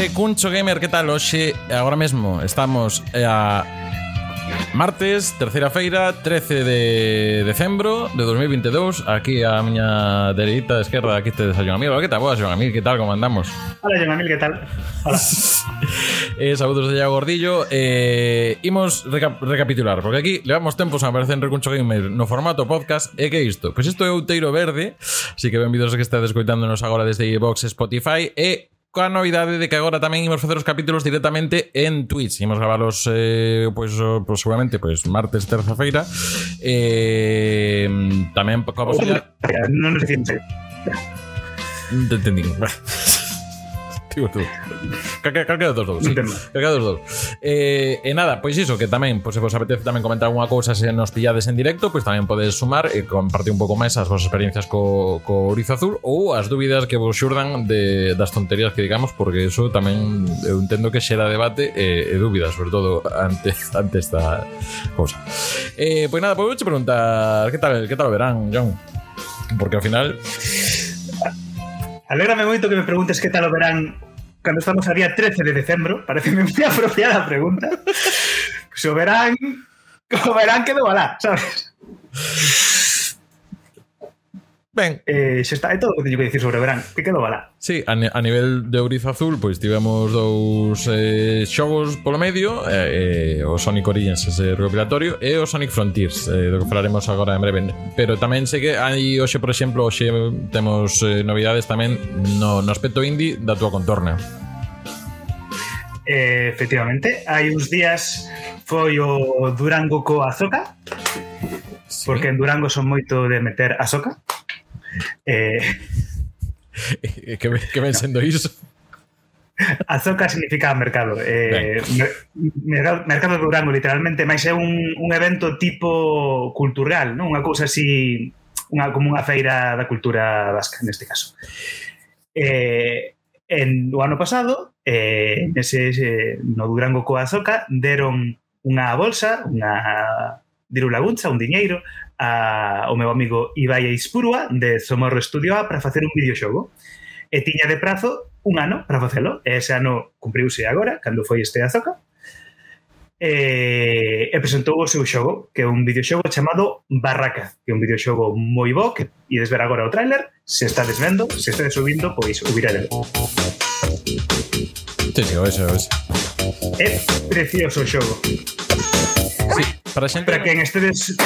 a Recuncho Gamer Que tal? Oxe, agora mesmo estamos a Martes, terceira feira, 13 de decembro de 2022 Aquí a miña dereita esquerda, aquí te Joan Amigo Que tal, boa, Joan que tal, como andamos? Hola, Joan Amigo, que tal? Hola eh, Saludos de Iago Gordillo eh, Imos reca recapitular Porque aquí levamos tempos a aparecer en Recuncho Gamer No formato podcast, e que isto? Pois isto é Outeiro Verde Así que benvidos que estades escoitándonos agora desde iVox, Spotify E con la novedad de que ahora también íbamos a hacer los capítulos directamente en Twitch. Íbamos a grabarlos, eh, pues, oh, pues, seguramente, pues martes, tercera-feira. Eh, también con la posibilidad. No, no, no, no, entendí. Tivo tú. Calquera calquera dos dous. Sí. Calquera dos dous. Eh, e nada, pois iso, que tamén, pois se vos apetece tamén comentar algunha cousa se nos pillades en directo, pois tamén podedes sumar e compartir un pouco máis as vosas experiencias co, co Ourizo Azul ou as dúbidas que vos xurdan de, das tonterías que digamos, porque eso tamén eu entendo que xera debate e, e dúbidas, sobre todo ante, ante esta cousa. Eh, pois nada, pois vou te preguntar, que tal, que tal o verán, John? Porque ao final Alégrame moito que me preguntes que tal o verán cando estamos a día 13 de decembro. Parece moi apropiada a pregunta. Pues o verán... O verán quedou alá, sabes? Ben. Eh, xa está, é todo o que teño que dicir sobre o verán, que quedou alá. Sí, a, a nivel de Ouriz Azul, pois tivemos dous eh, xogos polo medio, eh, eh, o Sonic Origins ese recopilatorio e o Sonic Frontiers, eh, do que falaremos agora en breve. Pero tamén sei que hai hoxe, por exemplo, hoxe temos eh, novidades tamén no, no aspecto indie da tua contorna. Eh, efectivamente, hai uns días foi o Durango co Azoka, sí. porque en Durango son moito de meter Azoka. Eh... que, ven, que ven sendo iso? Azoka significa mercado. Eh, mercado, mercado de Durango, literalmente, máis é un, un evento tipo cultural, non? Unha cousa así, unha, como unha feira da cultura vasca, neste caso. Eh, en o ano pasado, eh, ese, ese, no Durango coa Azoka, deron unha bolsa, unha diru laguncha, un diñeiro, a, o meu amigo Ibai Eispurua, de Somorro Studio A, para facer un videoxogo. E tiña de prazo un ano para facelo, e ese ano cumpriuse agora, cando foi este azoca, e, e presentou o seu xogo, que é un videoxogo chamado Barraca, que é un videoxogo moi bo, que ides ver agora o tráiler, se está desvendo, se está subindo, pois o virale. Sí, sí, eso, eso. É precioso o xogo. Sí, Para xente... Para quen estedes...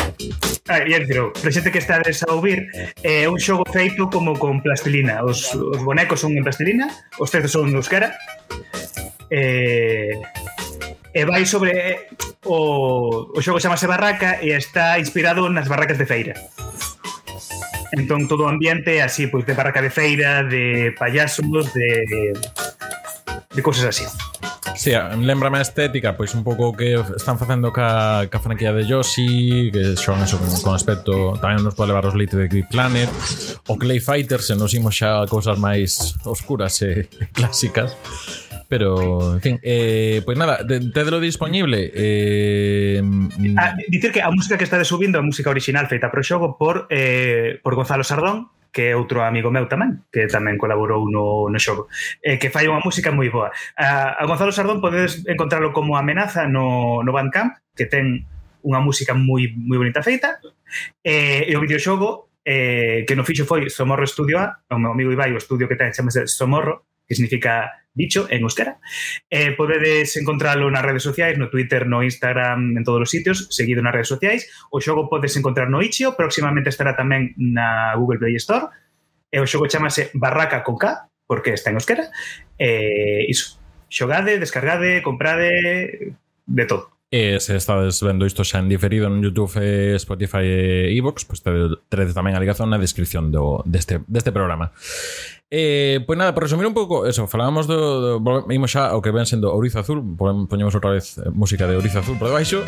Ah, ya dicirou. Para xente que estades a ouvir, é eh, un xogo feito como con plastilina. Os, os bonecos son en plastilina, os textos son de euskera. Eh, e vai sobre eh, o, o xogo chamase Barraca e está inspirado nas barracas de feira. Entón todo o ambiente así, pois de barraca de feira, de payasos, de de cousas así. Sí, lembrame a estética, pois un pouco que están facendo ca, ca franquía de Yoshi, que son eso con, con aspecto, tamén nos pode levar os leite de Great Planet, o Clay Fighter, se nos imos xa a cousas máis oscuras e, clásicas. Pero, en fin, eh, pois nada, tedelo disponible. Eh, a, dicir que a música que está subindo é a música original feita pro xogo por, eh, por Gonzalo Sardón, que é outro amigo meu tamén, que tamén colaborou no, no xogo, eh, que fai unha música moi boa. A, a Gonzalo Sardón podedes encontrarlo como amenaza no, no Bandcamp, que ten unha música moi moi bonita feita, eh, e o videoxogo eh, que no fixo foi Somorro Studio A, o meu amigo Ibai, o estudio que ten chamase Somorro, que significa dicho en euskera. Eh, podedes encontralo nas redes sociais, no Twitter, no Instagram, en todos os sitios, seguido nas redes sociais. O xogo podes encontrar no Itch.io, próximamente estará tamén na Google Play Store. E o xogo chamase Barraca con K, porque está en euskera. Eh, iso, xogade, descargade, comprade, de todo. E se estades vendo isto xa en diferido en YouTube, eh, Spotify e iVoox, pois terede tamén a ligazón na descripción do, deste, deste programa. Eh, pois nada, para resumir un pouco, eso, falábamos do, do imos xa o que ven sendo Ouriza Azul, poñemos outra vez eh, música de Ouriza Azul por debaixo,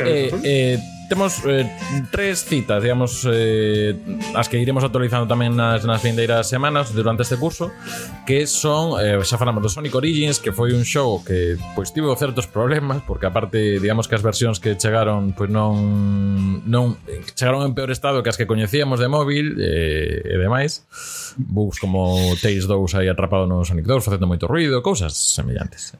eh, eh, temos eh, tres citas, digamos, eh, as que iremos actualizando tamén nas, nas vindeiras semanas durante este curso, que son, eh, xa falamos do Sonic Origins, que foi un show que pois tivo certos problemas, porque aparte, digamos que as versións que chegaron, pois non non chegaron en peor estado que as que coñecíamos de móvil eh, e demais. Bugs como Tails 2 aí atrapado no Sonic 2 facendo moito ruido, cousas semellantes.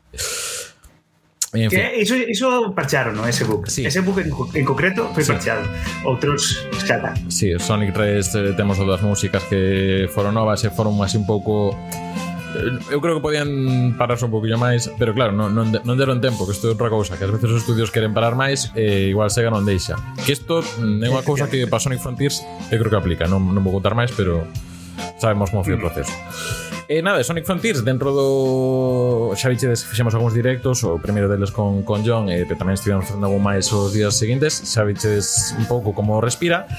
Eh, en fin. que iso, iso parcharon, ¿no? ese book. Sí. Ese book en, en concreto foi sí. parchado. Outros escala. Sí, Sonic 3 eh, temos outras músicas que foron novas eh, e foron así un pouco eu eh, creo que podían pararse un poquillo máis, pero claro, non, non, non deron tempo, que isto é outra cousa, que ás veces os estudios queren parar máis e igual Sega non deixa. Que isto é unha cousa que para Sonic Frontiers eu creo que aplica, non, non vou contar máis, pero sabemos como foi o mm. proceso. E nada, Sonic Frontiers dentro do xa vichedes fixemos algúns directos, o primeiro deles con con John, e eh, tamén estivemos facendo algún máis os días seguintes, xa vichedes un pouco como respira.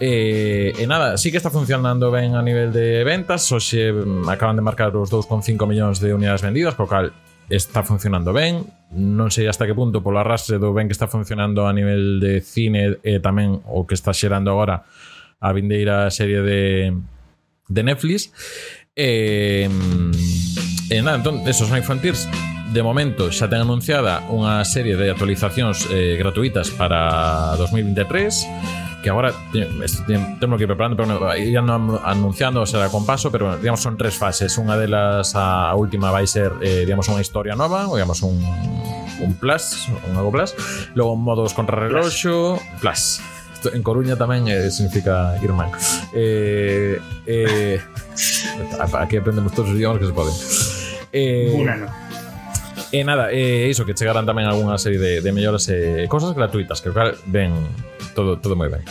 E, e nada, sí que está funcionando ben a nivel de ventas, hoxe mm, acaban de marcar os 2,5 millóns de unidades vendidas, co cal está funcionando ben, non sei hasta que punto polo arrastre do ben que está funcionando a nivel de cine e tamén o que está xerando agora a vindeira serie de de Netflix. E, e entón, eso, Sonic Frontiers. De momento xa ten anunciada unha serie de actualizacións eh, gratuitas para 2023 que agora temos que ir preparando pero no, irán anunciando será con paso pero digamos son tres fases. Unha delas a, a última vai ser eh, digamos unha historia nova digamos un un plus, un algo plus. Logo modos contra reloxo plus. Isto en Coruña tamén eh, significa irmán. Eh, eh, aquí aprendemos todos os idiomas que se poden. Eh, Búlano. E eh, nada, eh, iso, que chegarán tamén algunha serie de, de melloras e eh, cosas gratuitas, que o cal ben todo, todo moi ben.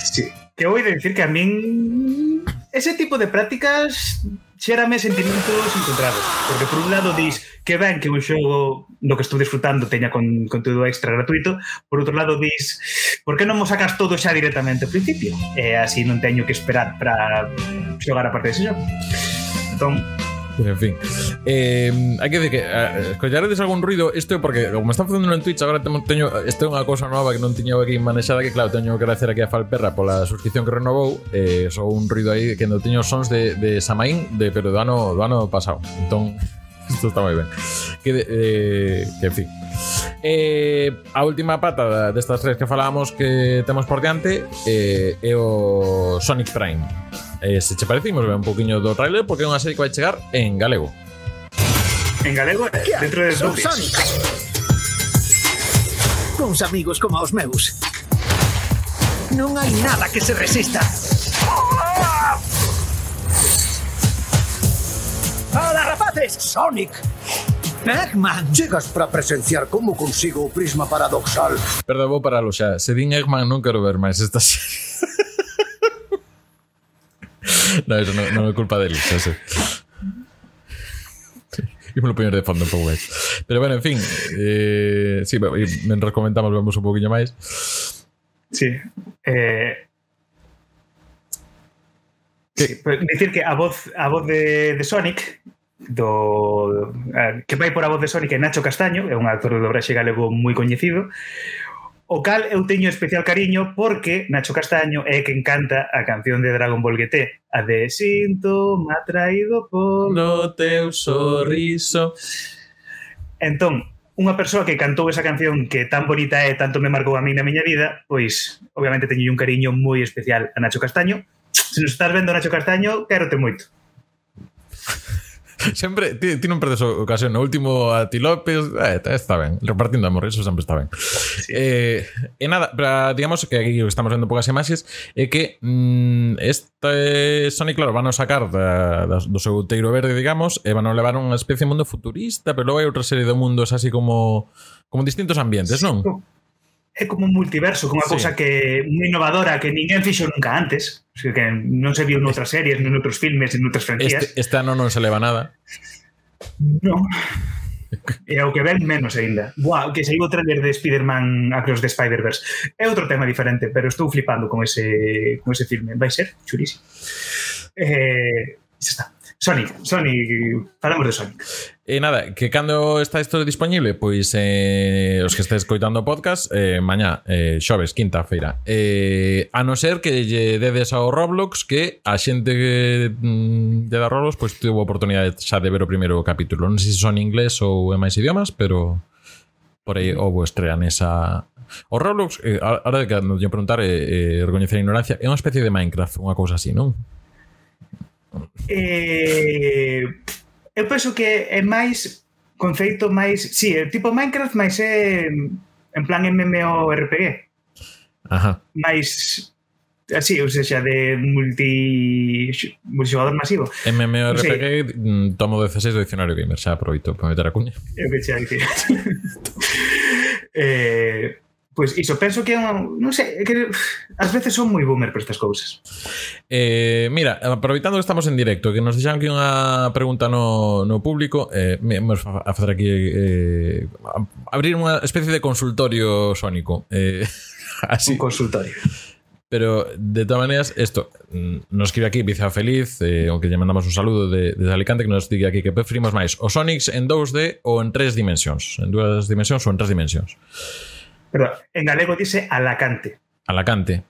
Sí. Que vou dicir que a min ese tipo de prácticas xérame sentimentos encontrados, porque por un lado dis que ben que un xogo no que estou disfrutando teña con conteúdo extra gratuito, por outro lado dis por que non mo sacas todo xa directamente ao principio? E así non teño que esperar para xogar a parte dese xogo. Entón, En fin. Eh, hai que decir que eh, escollaredes algún ruido, isto é porque como está facendo en Twitch, agora temo, teño isto é unha cousa nova que non tiña aquí manexada que claro, teño que agradecer aquí a Falperra pola suscripción que renovou, eh, só un ruido aí que non teño sons de, de Samaín, de pero do ano, do ano pasado. Entón, isto está moi ben. Que, de, eh, que en fin. Eh, a última pata destas tres que falábamos que temos por diante eh, é o Sonic Prime eh, se che parece, imos ver un poquinho do trailer porque é unha serie que vai chegar en galego. En galego, dentro de dos Cons amigos como os meus. Non hai nada que se resista. Hola, rapaces! Sonic! Eggman! Chegas para presenciar como consigo o prisma paradoxal. Perdón, vou paralo xa. Se din Eggman non quero ver máis esta serie. no, eso non, non é culpa deles, xa sei. lo poñer de fondo un pouco máis. Pero bueno, en fin, eh, sí, men recomendamos vemos un poquinho máis. Sí. Eh, sí pues, decir que a voz a voz de, de Sonic do eh, que vai por a voz de Sonic é Nacho Castaño, é un actor de dobraxe galego moi coñecido. O cal eu teño especial cariño porque Nacho Castaño é que encanta a canción de Dragon Ball GT, a de Síntoma traído por... No teu sorriso. Entón, unha persoa que cantou esa canción que tan bonita é, tanto me marcou a mí na miña vida, pois, obviamente, teño un cariño moi especial a Nacho Castaño. Se nos estás vendo, Nacho Castaño, quérote moito sempre ti, ti non perdes ocasión. No último a Ti López, eh, está ben. Repartindo amor, eso sempre está ben. Eh, e nada, pra, digamos que aquí estamos vendo poucas imaxes, é que mm, este Sony, claro, van a sacar da, da, do seu teiro verde, digamos, e van a levar unha especie de mundo futurista, pero logo hai outra serie de mundos así como como distintos ambientes, non? é como un multiverso, como unha sí. cousa que moi innovadora que ninguén fixo nunca antes, que non se viu noutras series, en noutros filmes, noutras franquías. Este, este ano non se leva nada. Non. E ao que ven menos aínda. Buah, que saiu o trailer de Spider-Man Across the Spider-Verse. É outro tema diferente, pero estou flipando con ese con ese filme. Vai ser churísimo. Eh, xa está. Sonic, Sonic, falamos de Sonic. E nada, que cando está isto disponible? Pois eh, os que estes coitando o podcast, eh, mañá, eh, xoves, quinta feira. Eh, a non ser que lle dedes ao Roblox que a xente que mm, de da Roblox pois tuvo oportunidade xa de ver o primeiro capítulo. Non sei se son inglés ou en máis idiomas, pero por aí houve estrean nesa... O Roblox, eh, ahora de que nos lle preguntar, eh, eh, recoñecer a ignorancia, é unha especie de Minecraft, unha cousa así, non? Eh, eu penso que é máis conceito máis, si, sí, é tipo Minecraft, máis é en plan MMORPG. Ajá. Máis así, ou seja, de multi multijugador masivo. MMORPG, sí. tomo 16 do dicionario gamer, xa aproveito para meter a cuña. Eu que xa dicir. eh, Pois iso, penso que é non sei, que ás veces son moi boomer para estas cousas. Eh, mira, aproveitando que estamos en directo, que nos deixan aquí unha pregunta no, no público, eh, vamos a facer aquí eh, a abrir unha especie de consultorio sónico. Eh, así. Un consultorio. Pero, de todas maneras, esto, nos escribe aquí Biza Feliz, eh, aunque lle mandamos un saludo de, desde Alicante, que nos diga aquí que preferimos máis o Sonics en 2D ou en 3 dimensións. En 2 dimensións ou en 3 dimensións. Pero en galego dice Alacante. Alacante.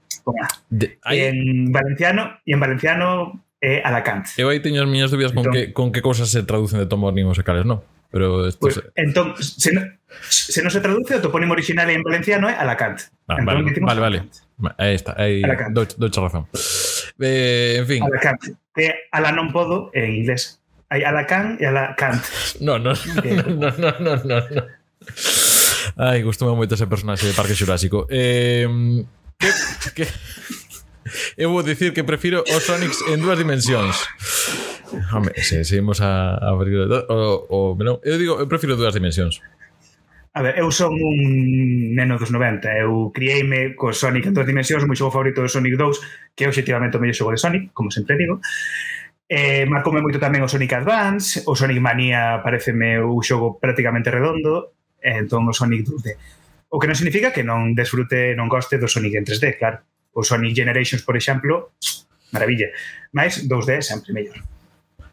De, aí, en valenciano e en valenciano é Alacante. eu aí teño as miñas dúbidas con que, con que cousas se traducen de tomónimos e cales, non? Pero esto Pues, se- entón, se, no, se non se traduce, o topónimo original en valenciano é Alacante. Ah, entón, vale, vale, vale. Aí está, aí dou, dou razón. Eh, en fin, Alacante. Que ala non podo en inglés. Hai Alacán e Alacant. no, no, no, no, no, no, no. Ai, gustoume moito ese personaxe de Parque Xurásico. Eh, que, que, eu vou dicir que prefiro o Sonics en dúas dimensións. Home, se seguimos a, a abrir o, o, non, eu digo, eu prefiro dúas dimensións. A ver, eu son un neno dos 90, eu crieime co Sonic en dúas dimensións, o meu xogo favorito é Sonic 2, que é objetivamente o mellor xogo de Sonic, como sempre digo. Eh, marcoume moito tamén o Sonic Advance, o Sonic Mania pareceme un xogo prácticamente redondo, entón o Sonic 2D. O que non significa que non desfrute, non goste do Sonic en 3D, claro. O Sonic Generations, por exemplo, maravilla. Mas 2D é sempre mellor.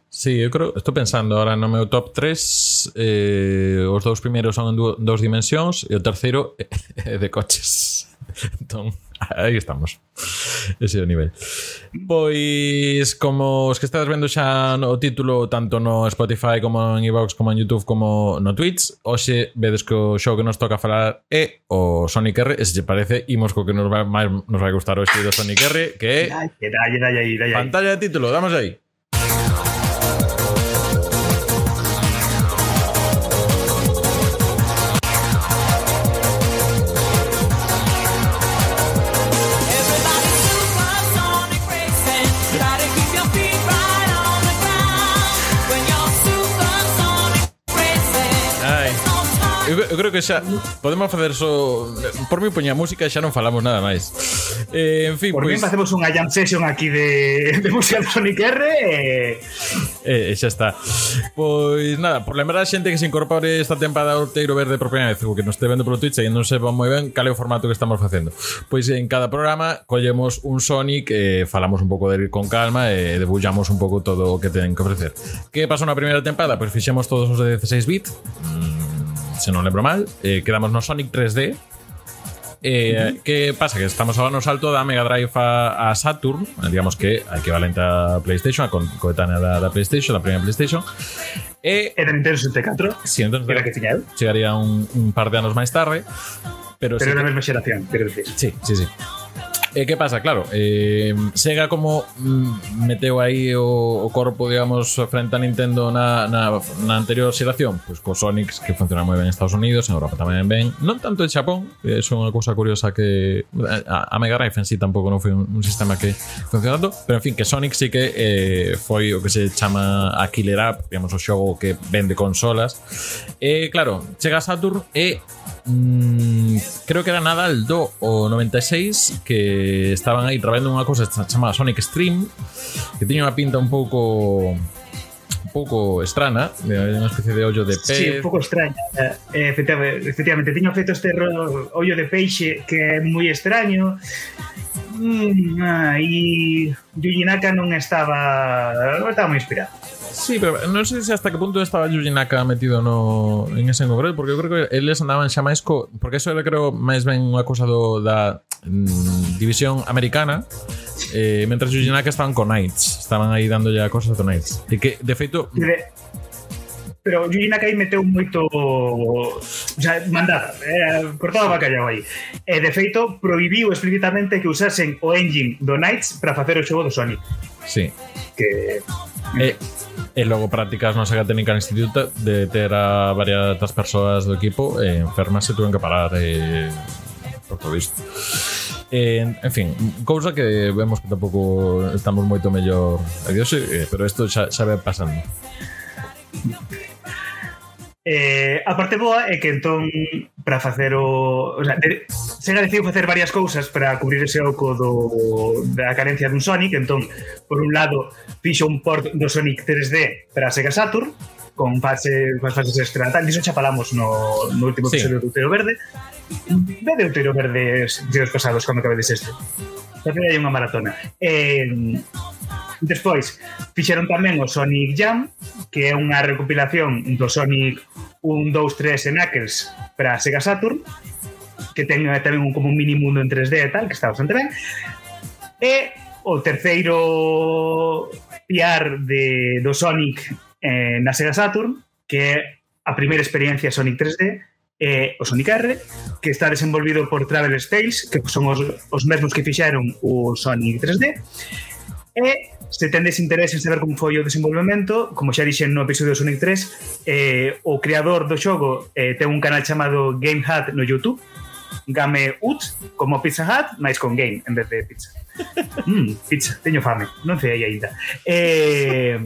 Sí, eu creo, estou pensando ahora no meu top 3 eh, os dous primeiros son en dúo, dous dimensións e o terceiro é de coches entón aí estamos. Ese é o nivel. Pois, como os que estades vendo xa no título tanto no Spotify como en iVox, como en YouTube como no Twitch, hoxe vedes que o show que nos toca falar é o Sonic R, e se che parece, imos co que nos vai, máis nos vai gustar hoxe do Sonic R, que é... Dai, dai, aí, dai, aí. Pantalla de título, damos aí. eu creo que xa podemos facer so, por mi poña música e xa non falamos nada máis. Eh, en fin, por pois pues, facemos unha jam session aquí de, de música de Sonic R e eh, xa está. Pois nada, por lembrar a xente que se incorpore esta tempada ao Teiro Verde por primeira vez, que nos este vendo polo Twitch e non sepa moi ben cal é o formato que estamos facendo. Pois en cada programa collemos un Sonic, eh, falamos un pouco del con calma e eh, debullamos un pouco todo o que ten que ofrecer. Que pasou na primeira tempada? Pois fixemos todos os de 16 bit. Mm, se non lembro mal, eh, quedamos no Sonic 3D, Eh, que pasa? Que estamos agora no salto da Mega Drive a, a Saturn Digamos que a equivalente a PlayStation A coetánea da, da PlayStation Da primeira PlayStation E E da Nintendo 64, si, entón, que era que tiña eu, chegaría un, un par de anos máis tarde Pero, pero sí era a mesma xeración, quero dicir. Sí, sí, sí. Eh, e que pasa, claro, eh, Sega como mm, meteu aí o, o corpo, digamos, frente a Nintendo na, na, na anterior xeración, pois co Sonics que funciona moi ben en Estados Unidos, en Europa tamén ben, non tanto en Xapón, eh, que é unha cousa curiosa que a, a Mega Drive en sí tampouco non foi un, un sistema que funcionando, pero en fin, que Sonic sí que eh, foi o que se chama a Killer App, digamos, o xogo que vende consolas. E claro, chega a Saturn e mm, creo que era Nadal do o 96 que estaban aí traballando unha cosa chamada Sonic Stream, que tiña unha pinta un pouco un pouco estrana, unha especie de ollo de pez. Sí, un pouco extraña. Eh, efectivamente, efectivamente tiña feito este ollo de peixe que é moi extraño. Mm, ah, e Yuji Naka non estaba non estaba moi inspirado. Sí, pero non sei se hasta que punto estaba Yuji Naka metido no, en ese en concreto, porque eu creo que eles andaban xa máis co... Porque eso era, creo, máis ben unha cosa do, da, mm, división americana eh, mentras os Yanaka estaban con Knights estaban aí dándolle a cosas a Knights e que de feito pero Yuji Nakai meteu moito o sea, mandada, eh, cortado bacallao aí. E de feito prohibiu explicitamente que usasen o engine do Knights para facer o xogo do Sonic. Sí. Que E, e logo prácticas na Saga Técnica no Instituto de ter a varias das persoas do equipo e enfermas se tuven que parar e por todo isto. Eh, en fin, cousa que vemos que tampouco estamos moito mellor a eh, pero isto xa, xa vai pasando. Eh, a parte boa é que entón para facer o, o sea, se Sega decidiu facer varias cousas para cubrir ese oco do, da carencia dun Sonic entón, por un lado fixo un port do Sonic 3D para a Sega Saturn con fase, con fases escratal. Diso xa falamos no, no último episodio do Utero Verde. Vede Utero Verde días pasados cando acabedes este. Tamén hai unha maratona. Eh, despois, fixeron tamén o Sonic Jam, que é unha recopilación do Sonic 1, 2, 3 e Knuckles para Sega Saturn, que ten eh, tamén un, como un mini mundo en 3D e tal, que está bastante ben. E o terceiro piar de, do Sonic eh, na Sega Saturn, que é a primeira experiencia Sonic 3D, é o Sonic R, que está desenvolvido por Traveler's Tales, que son os, os mesmos que fixeron o Sonic 3D, e se tendes interés en saber como foi o desenvolvemento, como xa dixen no episodio de Sonic 3, eh, o creador do xogo eh, ten un canal chamado Game Hat no YouTube, Game Ut, como Pizza Hut, máis con game en vez de pizza. mm, pizza, teño fame, non sei aí ainda. Eh,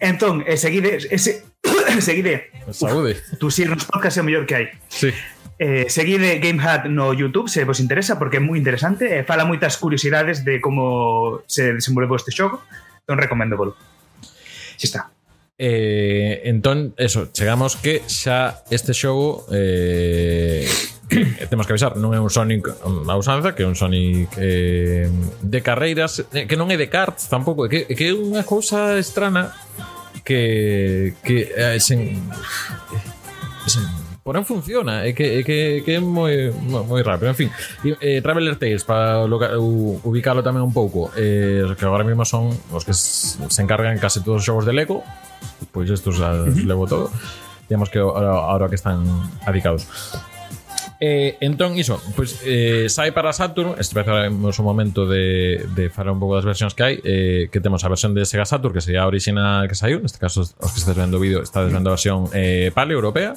entón, eh, seguide, ese, seguide, Saúde. Tu si nos podcast é o mellor que hai. Sí. Eh, seguide GameHut no YouTube se vos interesa porque é moi interesante e fala moitas curiosidades de como se desenvolveu este xogo. Entón recomendo volo xa está. Eh, entón, eso, chegamos que xa este xogo eh, Eh, temos que avisar, non é un Sonic um, a usanza, que é un Sonic eh, de carreiras, eh, que non é de karts tampouco, que, que é unha cousa estrana que que eh, sen, sen porén funciona, é que, é que, que é moi, moi rápido. En fin, eh, Traveler Tales, para ubicalo tamén un pouco, eh, que agora mesmo son os que se encargan case todos os xogos de Lego, pois estos eh, a, levo todo, digamos que ahora, ahora que están adicados. Eh, entón, iso, pois, eh, sai para Saturn Esperaremos un momento de, de falar un pouco das versións que hai eh, Que temos a versión de Sega Saturn Que sería a original que saiu Neste caso, os que estes vendo o vídeo está vendo a versión eh, pale europea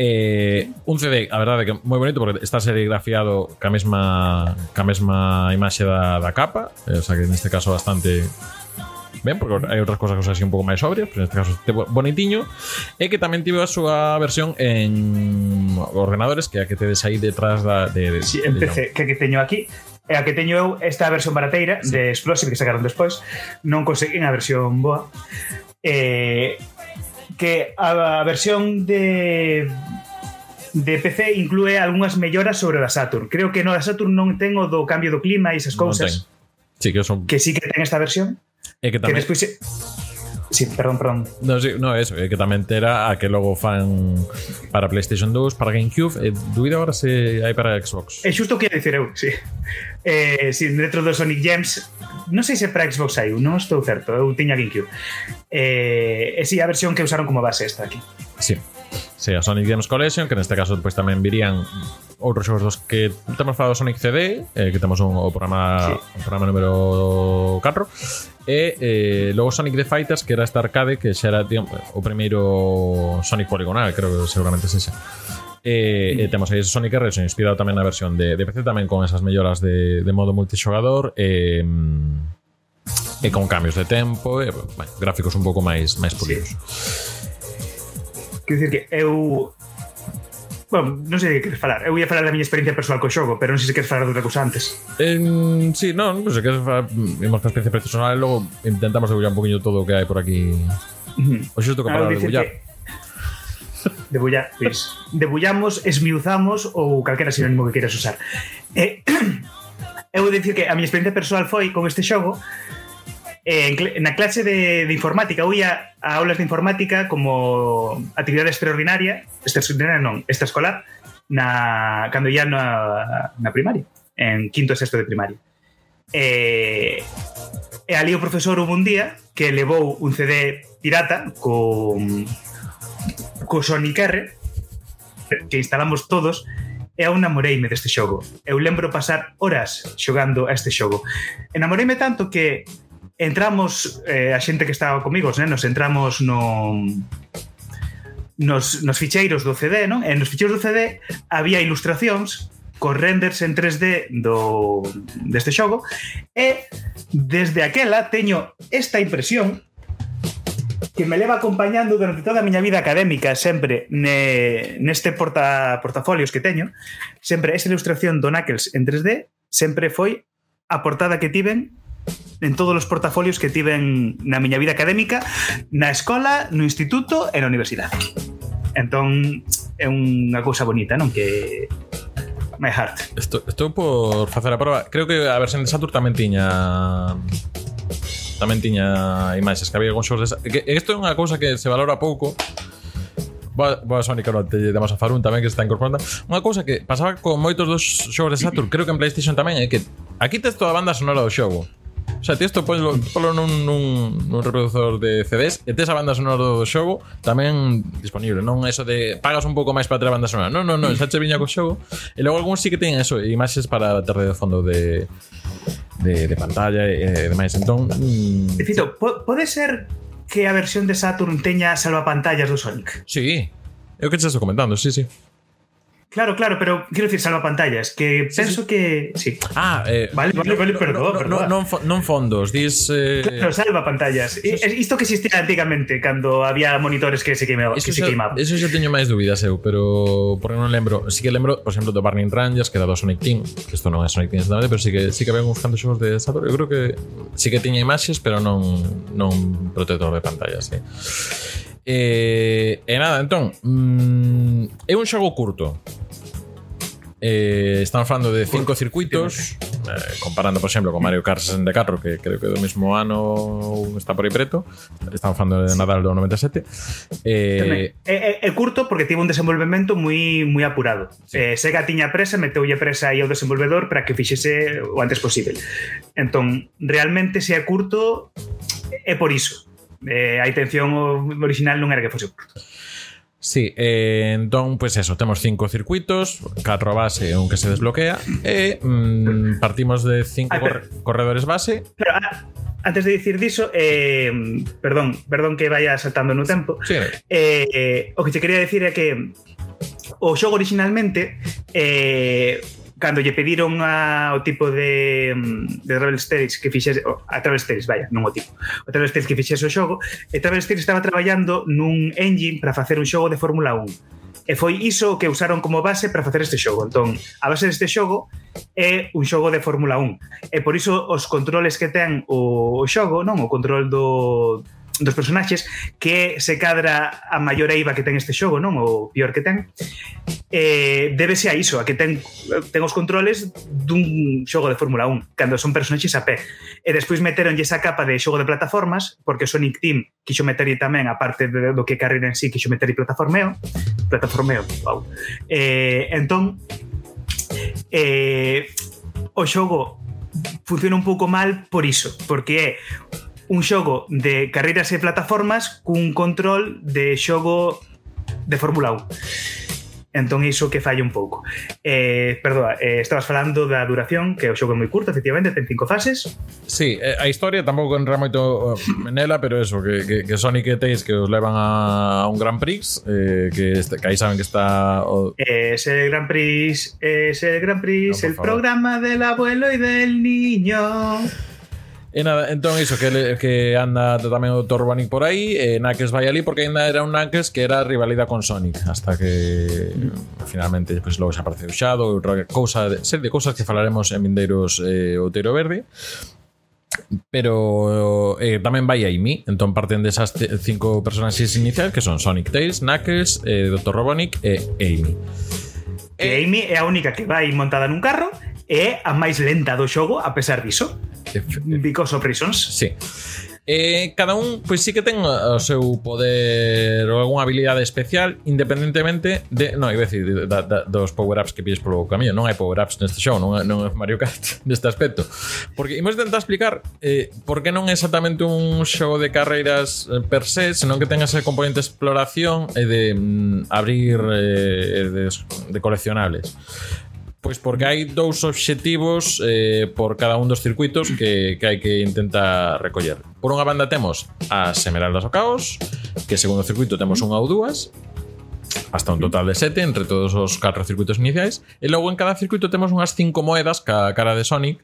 Eh, un CD, a verdade que moi bonito porque está serigrafiado ca mesma ca mesma imaxe da, da capa, eh, o sea que neste caso bastante ben, porque hai outras cosas que son así un pouco máis sobrias, pero neste caso este bonitiño, e que tamén tive a súa versión en ordenadores, que é a que tedes aí detrás da... De, de, sí, en PC, que, que teño aquí, E a que teño eu esta versión barateira sí. de Explosive que sacaron despois, non conseguín a versión boa. Eh, que a versión de de PC inclúe algunhas melloras sobre o da Saturn. Creo que no da Saturn non ten o do cambio do clima e esas cousas. Ten. Sí, que son... Que sí que ten esta versión. E que tamén... Que despois... Sí, perdón, perdón. No, sí, no, eso, que tamén era a que logo fan para PlayStation 2, para GameCube, e duido agora se hai para Xbox. É xusto que ia dicir eu, sí. Eh, sí, dentro do Sonic Gems, non sei se para Xbox hai non estou certo, eu tiña GameCube. Eh, e eh, sí, a versión que usaron como base esta aquí. Sí. Sí, a Sonic Games Collection, que neste caso pois, tamén virían outros xogos dos que temos falado Sonic CD, eh, que temos un, o programa sí. o programa número 4, e eh, logo Sonic the Fighters, que era esta arcade que xa era digamos, o primeiro Sonic poligonal, creo que seguramente sexa. E, e temos aí Sonic RS inspirado tamén na versión de, de PC tamén con esas melloras de, de modo multixogador e, e con cambios de tempo e bueno, gráficos un pouco máis máis pulidos. Sí. Quero dicir que eu Bueno, non sei de que queres falar. Eu ia falar da miña experiencia persoal co xogo, pero non sei se queres falar de outra cousa antes. Eh, sí, non, non sei que falar mm, imos experiencia personal e logo intentamos debullar un poquinho todo o que hai por aquí. Uh -huh. O xusto que para debullar. Debullar, pois, debullamos, esmiuzamos ou calquera sinónimo que queiras usar. Eh, eu vou dicir que a miña experiencia persoal foi con este xogo eh, na clase de, de informática, eu ia a aulas de informática como actividade extraordinaria, extraordinaria non, extraescolar, na, cando ia na, na primaria, en quinto e sexto de primaria. Eh, e, e ali o profesor hubo un día que levou un CD pirata con, co Sonic R, que instalamos todos, e eu namoreime deste xogo. Eu lembro pasar horas xogando a este xogo. Enamoreime tanto que entramos, eh, a xente que estaba comigo, os nenos, entramos no nos, nos ficheiros do CD, non? E nos ficheiros do CD había ilustracións cos renders en 3D do deste xogo e desde aquela teño esta impresión que me leva acompañando durante toda a miña vida académica sempre ne, neste porta, portafolios que teño sempre esa ilustración do Knuckles en 3D sempre foi a portada que tiven en todos os portafolios que tiven na miña vida académica, na escola, no instituto e na universidade. Entón, é unha cousa bonita, non? Que my heart. Estou, estou por facer a prova. Creo que a versión de Saturn tamén tiña tamén tiña imaxes que había con xogos de... Que isto é unha cousa que se valora pouco Boa, boa ahora te de a Farun tamén que está incorporando Unha cousa que pasaba con moitos dos xogos de Saturn Creo que en Playstation tamén é que Aquí tes toda a banda sonora do xogo O sea, ti isto ponlo, ponlo nun, nun, nun reproductor de CDs e tes a banda sonora do xogo tamén disponible. Non eso de pagas un pouco máis para ter a banda sonora. Non, non, non, xa che viña co xogo. E logo algúns sí que teñen eso, imaxes para ter de fondo de de, de pantalla e, e demais. Entón, mm, Cito, po pode ser que a versión de Saturn teña salvapantallas do Sonic. Sí, é o que estás comentando, sí, sí. Claro, claro, pero quiero decir salvapantallas, que penso que... Sí. Ah, eh, vale, vale, vale, no, perdón, no, perdón. Non, non fondos, dis... Eh... Claro, salvapantallas. Sí, sí. Isto que existía antigamente, cando había monitores que se queimaba, eso que se, se queimaban. Eso xa teño máis dúbidas eu, pero porque non lembro. Sí que lembro, por exemplo, do Burning Rangers, que era do Sonic Team, que isto non é Sonic Team, pero sí que, sí que había uns cantos xogos de Saturn. Eu creo que sí que tiña imaxes, pero non, non protector de pantalla, sí. E, e nada, entón, mm, é un xogo curto. Eh, estamos falando de cinco circuitos eh, comparando, por exemplo, con Mario Kart 64 que creo que do mesmo ano está por aí preto. Estamos falando de Nadal do 97 eh, é, é, é curto porque tivo un desenvolvemento moi moi apurado. Sí. eh, Sega tiña presa, meteulle presa aí ao desenvolvedor para que fixese o antes posible. Entón, realmente se é curto é por iso eh, a intención original non era que fose curto. Sí, eh, entón, pois pues eso, temos cinco circuitos, catro base e un que se desbloquea, e mm, partimos de cinco ah, Ay, pero, cor corredores base. Pero ah, antes de dicir diso, eh, perdón, perdón que vaya saltando no tempo. Sí. Eh, eh, o que te quería decir é que o xogo originalmente eh, cando lle pediron a, o tipo de, mm, de Travel Stage que fixese a Travel Stage, vaya, non o tipo o Travel Stage que fixese o xogo e Travel Stage estaba traballando nun engine para facer un xogo de Fórmula 1 e foi iso que usaron como base para facer este xogo. Entón, a base deste xogo é un xogo de Fórmula 1 e por iso os controles que ten o, o xogo non o control do, dos personaxes que se cadra a maior eiva que ten este xogo, non? O pior que ten. Eh, débese a iso, a que ten, ten os controles dun xogo de Fórmula 1, cando son personaxes a pé. E despois meteronlle esa capa de xogo de plataformas, porque Sonic Team quixo meterlle tamén, a parte de, do que carrera en sí, quixo meterlle plataformeo, plataformeo, wow. Eh, entón, eh, o xogo funciona un pouco mal por iso, porque é un xogo de carreiras e plataformas cun control de xogo de Fórmula 1. Entón iso que falla un pouco. Eh, perdoa, eh, estabas falando da duración, que o xogo é moi curto, efectivamente, ten cinco fases. Sí, eh, a historia tampouco entra moito eh, nela, pero eso, que, que, que Sonic e Tails que os levan a un Grand Prix, eh, que, este, que aí saben que está... O... Eh, ese Grand Prix, ese Grand Prix, no, el favor. programa del abuelo y del niño... E nada, entón iso que, que anda tamén o Torbanic por aí e Knuckles vai ali porque ainda era un Knuckles que era rivalidade con Sonic hasta que mm. finalmente pues, logo se apareceu Shadow outra cousa, serie de cousas que falaremos en vindeiros eh, Outeiro Verde. Pero eh, tamén vai a Amy entón parten desas de cinco personaxes iniciais que son Sonic, Tails, Knuckles eh, Dr. Robotnik e Amy E Amy é a única que vai montada nun carro e a máis lenta do xogo a pesar diso. Because of reasons. Sí. Eh, cada un, pois sí que ten o seu poder ou algunha habilidade especial independentemente de, non, iba a decir da, da, dos power-ups que pilles polo camiño non hai power-ups neste show, non, non é Mario Kart neste aspecto, porque imos tentar explicar eh, por que non é exactamente un show de carreiras eh, per se senón que ten ese componente de exploración e de mm, abrir eh, de, de coleccionables Pois porque hai dous obxectivos eh, por cada un dos circuitos que, que hai que intentar recoller. Por unha banda temos as Emeraldas do Caos, que segundo circuito temos unha ou dúas, hasta un total de sete entre todos os catro circuitos iniciais, e logo en cada circuito temos unhas cinco moedas ca cara de Sonic,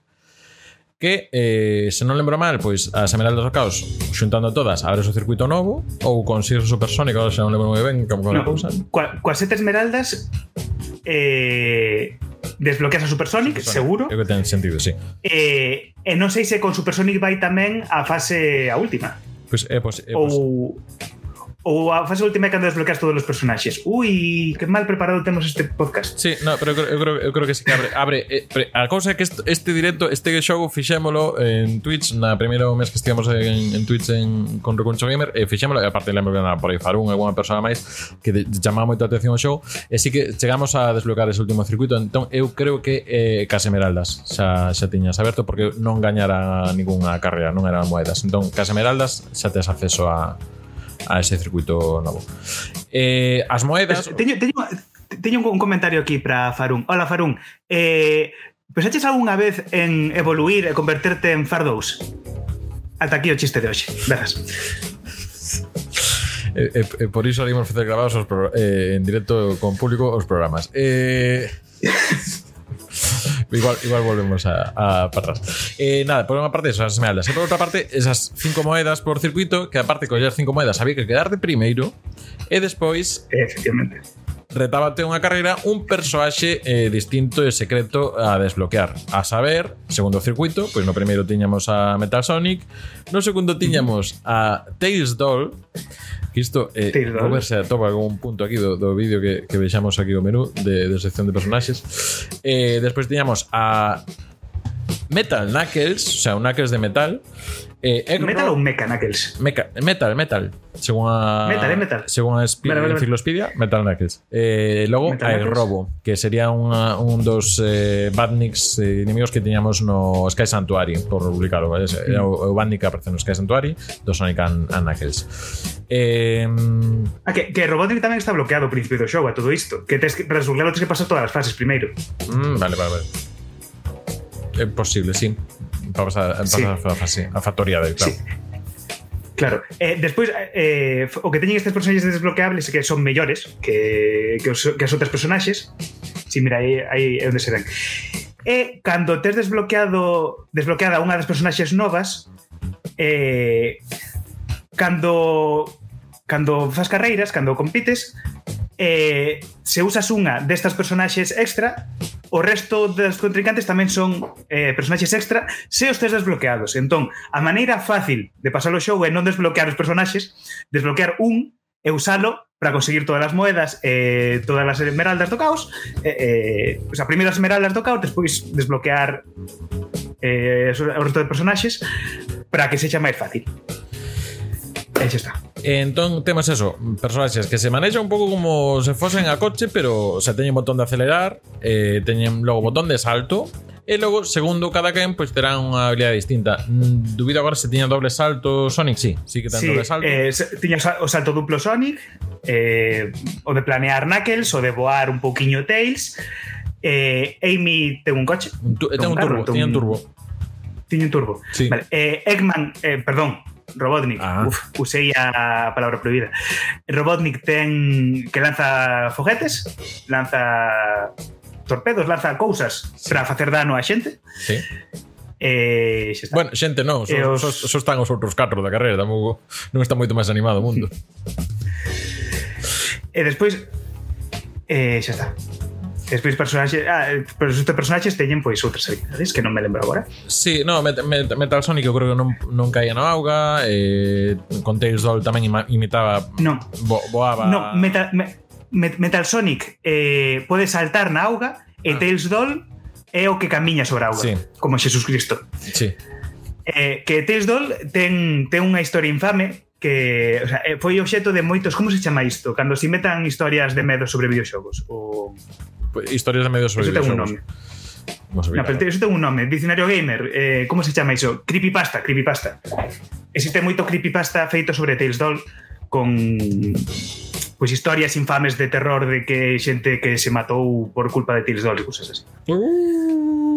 que, eh, se non lembro mal, pois as Emeraldas do Caos, xuntando todas, abres o circuito novo, ou con Sir Supersónico, se non lembro moi ben como no, cousa. Coa, coas sete esmeraldas Eh, desbloqueas a Supersonic, Supersonic. seguro. Creo que ten sentido, sí. Eh, e non sei se con Supersonic vai tamén a fase a última. Pois, pues, eh, pois, pues, eh, pois. Pues. Ou ou a fase última é cando desbloqueas todos os personaxes. Ui, que mal preparado temos este podcast. Sí, no, pero eu creo, eu creo, eu creo que sí que abre, abre eh, pre, a cousa é que este, este directo, este xogo fixémolo en Twitch na primeiro mes que estivemos en, en Twitch en, con Recuncho Gamer, e fixémolo e aparte lembro que por aí Farun alguna persona máis que de, chamaba moito a atención ao xogo, e sí que chegamos a desbloquear ese último circuito, entón eu creo que eh, Casemeraldas xa, xa tiñas aberto porque non gañara ninguna carreira, non eran moedas. Entón, Casemeraldas xa tes acceso a a ese circuito novo. Eh, as moedas... Teño, teño, teño un comentario aquí para Farun. Hola, Farun. Eh, pensaches algunha vez en evoluir e converterte en Fardous? Ata aquí o chiste de hoxe. Verás. Eh, eh, eh, por iso salimos facer grabados os pro, eh, en directo con público os programas. Eh... igual, igual volvemos a, a para atrás. Eh, nada, por unha parte esas esmeraldas. E por outra parte, esas cinco moedas por circuito, que aparte coller cinco moedas había que quedar de primeiro, e despois efectivamente. retábate unha carreira un persoaxe eh, distinto e secreto a desbloquear. A saber, segundo circuito, pois no primeiro tiñamos a Metal Sonic, no segundo tiñamos a Tails Doll, Isto é eh, ver se con un punto aquí do, do vídeo que, que vexamos aquí o menú de, de sección de personaxes. Eh, despois tiñamos a Metal Knuckles, o sea, un Knuckles de metal. Eh, Egg Metal Roll- ou Mecha Knuckles? Meca, metal, metal. Según a Metal, é metal. Según a vale. enciclopedia, Metal Knuckles. Eh, logo Metal Knuckles. Robo, que sería un dos eh, badniks eh, inimigos que tiñamos no Sky Sanctuary, por publicarlo, vale? Era o, o badnik aparece no Sky Sanctuary do Sonic and, and Knuckles. Eh, Ah, que, que Robotnik tamén está bloqueado ao principio do xogo a todo isto. Que tes que, para desbloquearlo tens que pasar todas as fases primeiro. mm, vale, vale, vale. é posible, sí. Vamos a, vamos sí. a, a, a factoriada, claro. Sí. Claro. Eh, despois, eh, o que teñen estes personaxes desbloqueables é que son mellores que, que, os, que as outras personaxes. Si, sí, mira, aí, aí é onde se ven. E cando tes desbloqueado desbloqueada unha das personaxes novas, eh, cando cando fas carreiras, cando compites, eh, se usas unha destas personaxes extra, o resto das contrincantes tamén son eh, personaxes extra se os tes desbloqueados. Entón, a maneira fácil de pasar o xogo é non desbloquear os personaxes, desbloquear un e usalo para conseguir todas as moedas e eh, todas as esmeraldas do caos eh, eh, o sea, primeiro primeira esmeraldas do caos despois desbloquear eh, o resto de personaxes para que sexa máis fácil e xa está Entón temos eso, personaxes que se manexan un pouco como se fosen a coche, pero o sea, teñen botón de acelerar, eh, teñen logo botón de salto, e logo, segundo cada quen, pois terán unha habilidade distinta. Mm, dubido agora se tiña doble salto Sonic, sí, sí que ten Sí, doble salto. eh, tiña o salto duplo Sonic eh, o de planear Knuckles o de voar un pouquiño Tails eh, Amy ten un coche un ten un carro, turbo, ten tiña un un- turbo. Tiña un turbo Sí. vale. eh, Eggman, eh, perdón Robotnik. Ah. Uf, usei a palabra prohibida. Robotnik ten que lanza foguetes, lanza torpedos, lanza cousas sí. para facer dano a xente. Sí. Eh, xa está. Bueno, xente non, so, os... so, so están os outros catro da carreira, tampouco non está moito máis animado o mundo. e despois eh, xa está. Despois personaxes, ah, pero os personaxes teñen pois outras habilidades que non me lembro agora. Sí, no, Met Met Metal Sonic eu creo que non, non caía na auga, eh, con Tails Doll tamén imitaba no. Bo, boaba. No, Metal me, Metal Sonic eh, pode saltar na auga e ah. Doll é o que camiña sobre a auga, sí. como Xesús Cristo. Sí. Eh, que Tales Doll ten, ten unha historia infame que o sea, eh, foi obxeto de moitos, como se chama isto? Cando se inventan historias de medo sobre videoxogos. O historias de medios sobre Eso ten un nome. Vamos no, pero iso ten un nome, Dicionario Gamer, eh, como se chama iso? Creepypasta, creepypasta. Existe moito creepypasta feito sobre Tales Doll con pois pues, historias infames de terror de que xente que se matou por culpa de Tales Doll e cousas así. Uh.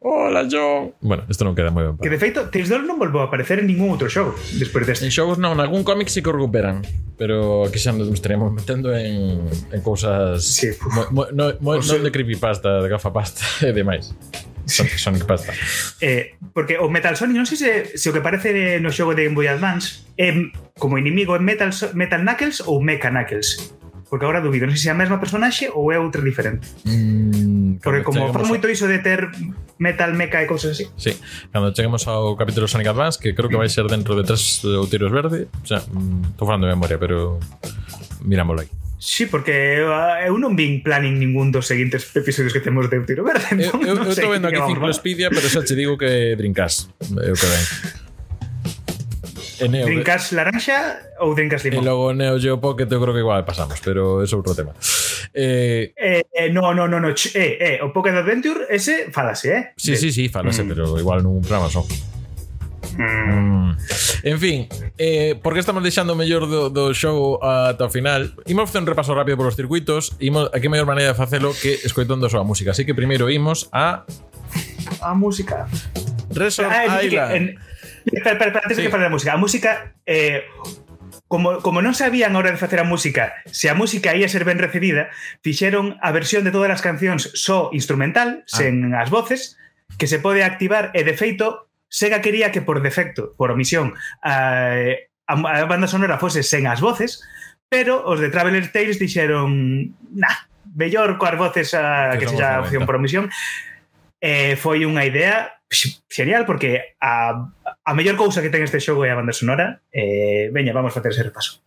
Hola, John. Bueno, isto non queda moi ben. Para. Que de feito, Trisdol non volveu a aparecer en ningún outro xogo despois deste. En xogos non, algún cómic sí que o recuperan, pero que xa nos estaremos metendo en, en cousas sí, mo, mo, no, mo, o sea, non de creepypasta, de gafapasta e demais. Son- Sonic Pasta. Eh, porque o Metal Sonic, non sei se, se o que parece no xogo de Game Boy Advance, é como inimigo en Metal, Metal Knuckles ou Mecha Knuckles Porque agora dubido, non sei se é a mesma personaxe ou é outra diferente. Mm, Porque como fan moito iso de ter metal, meca e cousas así. Sí, cando cheguemos ao capítulo Sonic Advance, que creo que vai ser dentro de tres ou tiros verde, o sea, mm, estou falando de memoria, pero mirámoslo aí. Sí, porque eu, eu non vin planning ningún dos seguintes episodios que temos de Tiro Verde. Entón, eu estou vendo aquí Ciclospidia, pero xa te digo que drinkas. Eu que ven. E Neo, Dreamcast eh, laranxa ou Dreamcast limón? E logo Neo Geo Pocket eu creo que igual pasamos, pero é outro tema. Eh, eh, eh, no, no, no, no. Eh, eh, o Pocket Adventure ese falase, eh? Sí, sí, sí, falase, mm. pero igual nun programa son. Mm. mm. En fin, eh, porque estamos deixando o mellor do, do show ata o final Imos facer un repaso rápido polos circuitos imos, A que mellor maneira de facelo que escoitando a a música Así que primeiro imos a... A música Resort ah, Island que, en, Espera, espera, antes sí. que falar da música. A música, eh, como, como non sabían a hora de facer a música se a música ia ser ben recibida, fixeron a versión de todas as cancións só instrumental, ah. sen as voces, que se pode activar e, de feito, Sega quería que por defecto, por omisión, a, a, a banda sonora fose sen as voces, pero os de Traveler Tales dixeron nah, mellor coas voces a, que, que sexa opción por omisión. Eh, foi unha idea serial porque a, a mellor cousa que ten este xogo é a banda sonora. Eh, veña, vamos facer ese repaso.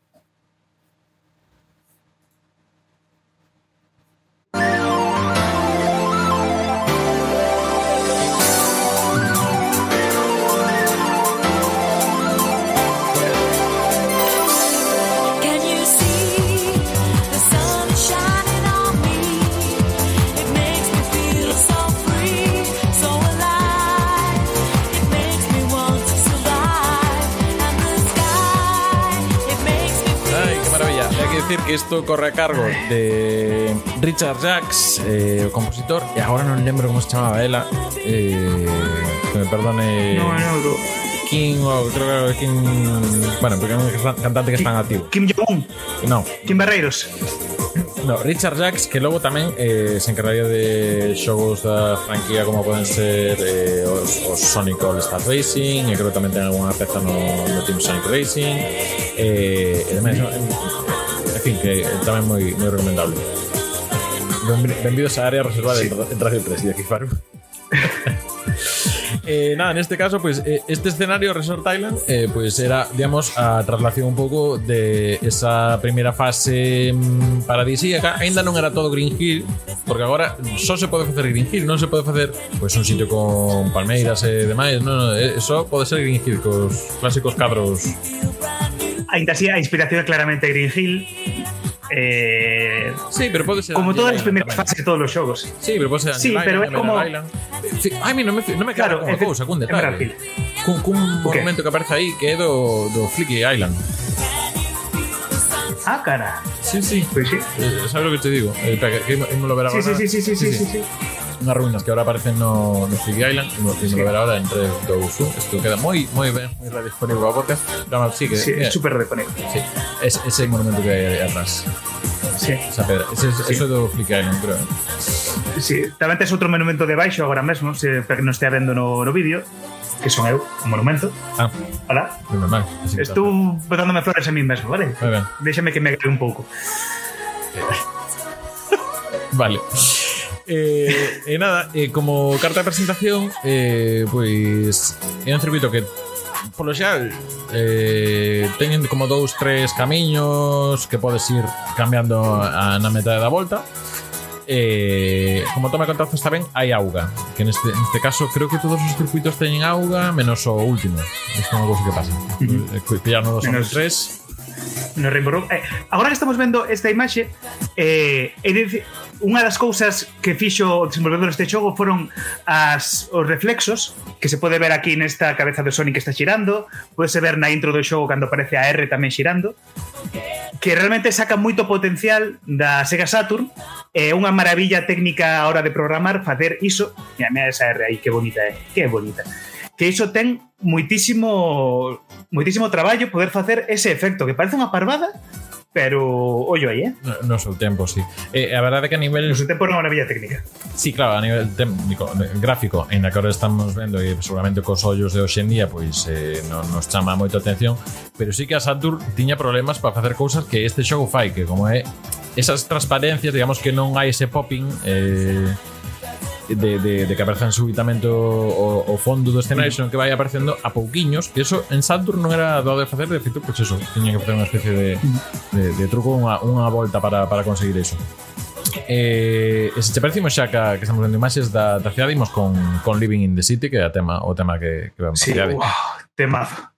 Decir que esto corre a cargo de Richard Jacks, eh, compositor, e agora non lembro como se chamaba ela. Eh, que me perdone. No, no, no. King, o creo que King. Bueno, porque é un cantante que está en activo. Kim Jong-un, No, Kim Barreiros. no, Richard Jacks, que logo tamén eh, se encargaría de xogos da franquía como poden ser eh, os, os Sonic All Star Racing, e creo que tamén ten algunha peza no, no Team Sonic Racing, eh, e demais, no, fin, que tamén moi, moi recomendable. Benvidos á área reservada sí. en Radio 3 de aquí Faru. Eh, nada, en este caso, pues eh, este escenario, Resort Island, eh, pues era, digamos, a traslación un pouco de esa primeira fase mm, paradisíaca. Ainda non era todo Green Hill, porque agora só se pode facer Green Hill, non se pode facer pues, un sitio con palmeiras e demais. Non, non, eh, só pode ser Green Hill, cos clásicos cadros. Ainda así, a inspiración é claramente Green Hill. Eh, sí, pero puede ser. Como todas las primeras fases de todos los juegos. Sí, pero puede ser. Sí, Island, pero es como. Sí, Ai, mí non me, non me claro, unha cousa, cun detalle. Cun, cun okay. monumento que aparece aí que é do, do Flicky Island. Ah, cara. Sí, sí. Pues sí. Eh, sabes lo que te digo? Eh, que, que, que, que me lo verá sí, sí, sí, sí, sí, sí, sí, sí. sí unhas ruínas que agora aparecen no, no Fig Island e no, sí. ver ahora entre 1 isto queda moi moi ben moi radiofónico a podcast pero no, sí que sí, é super reponible. sí, es, ese monumento que hai atrás Sí. Esa pedra. Ese, sí. Eso do Flick Island, creo. ¿eh? Sí, tamén tes outro monumento de baixo agora mesmo, se que non estea vendo no, no vídeo, que son eu, o monumento. Ah. Hola. Normal. Estou botándome flores a mí mesmo, vale? Moi ben. Déxame que me agrague un pouco. vale. Eh, e nada, eh, como carta de presentación eh, Pois É un circuito que Polo xeral eh, Teñen como dous, tres camiños Que podes ir cambiando a, na metade da volta Eh, como toma contacto está ben, hai auga. Que neste, neste caso creo que todos os circuitos teñen auga, menos o último. Isto é unha cousa que pasa. Uh Pillarno dos Menos- 3. no Rainbow Road. Eh, agora que estamos vendo esta imaxe, eh, é unha das cousas que fixo o desenvolvedor deste xogo foron as, os reflexos que se pode ver aquí nesta cabeza do Sonic que está xirando, podese ver na intro do xogo cando aparece a R tamén xirando, que realmente saca moito potencial da Sega Saturn, é eh, unha maravilla técnica a hora de programar facer iso. Mira, mira esa R aí, que bonita é, eh? que bonita que iso ten muitísimo muitísimo traballo poder facer ese efecto, que parece unha parvada, pero ollo aí, eh? No, no seu tempo, sí. Eh, a verdade é que a nivel... No seu tempo é unha maravilla técnica. Sí, claro, a nivel técnico, gráfico, en a que ahora estamos vendo e seguramente cos ollos de hoxendía pois eh, non nos chama moito a atención, pero sí que a Saturn tiña problemas para facer cousas que este xogo fai, que como é esas transparencias, digamos que non hai ese popping eh, de, de, de que aparezan súbitamente o, o, o fondo do escenario, senón que vai aparecendo a pouquiños, que eso en Saturn non era doado de facer, de feito, pois pues eso, tiña que facer unha especie de, de, de truco, unha, unha volta para, para conseguir eso. Eh, se te parecimos xa que, que estamos vendo imaxes da, da cidade, imos con, con Living in the City, que é a tema, o tema que, que vamos sí, a cidade. Wow, temazo.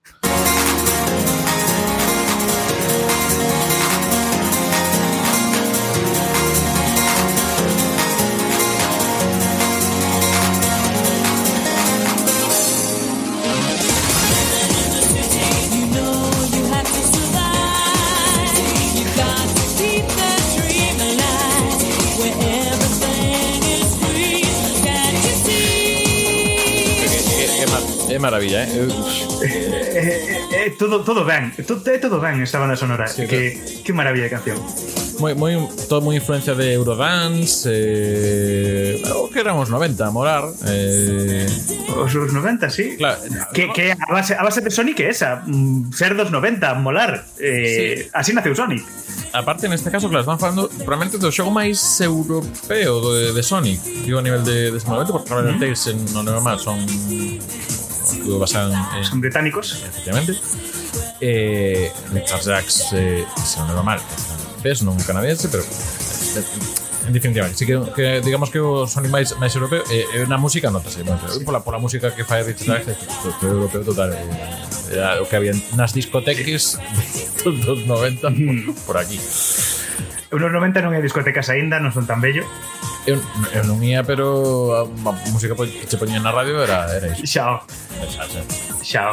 Maravilla eh? É, é, é todo, todo ben todo, é todo ben esta banda sonora. Sí, que, que maravilla de canción. Moi, moi, todo moi influencia de Eurodance eh, o que eran os 90 a morar eh, os, os 90, sí. Claro, Que, que a, base, a base de Sonic esa mm, Ser dos 90, molar eh, Así naceu Sonic. Aparte neste caso, claro, están falando probablemente do xogo máis europeo de, de Sonic. Digo a nivel de desenvolvemento porque realmente mm -hmm. Non é normal son todo basado en. Son británicos. Efectivamente. Eh, Richard Jacks, eh, se non é mal, francés, non canadiense, pero eh, en definitiva, sí que, que digamos que o animais máis europeo e, eh, eh, na música notase moito sí. pola, pola música que fai Richard Jacks é europeo total eh, era o que había nas discotecas dos 90 por, mm. por aquí Eu nos 90 non hai discotecas aínda, non son tan bello. Eu, eu non ia, pero a, a música que che poñía na radio era, era iso. Xao. Xa, xa. Xao.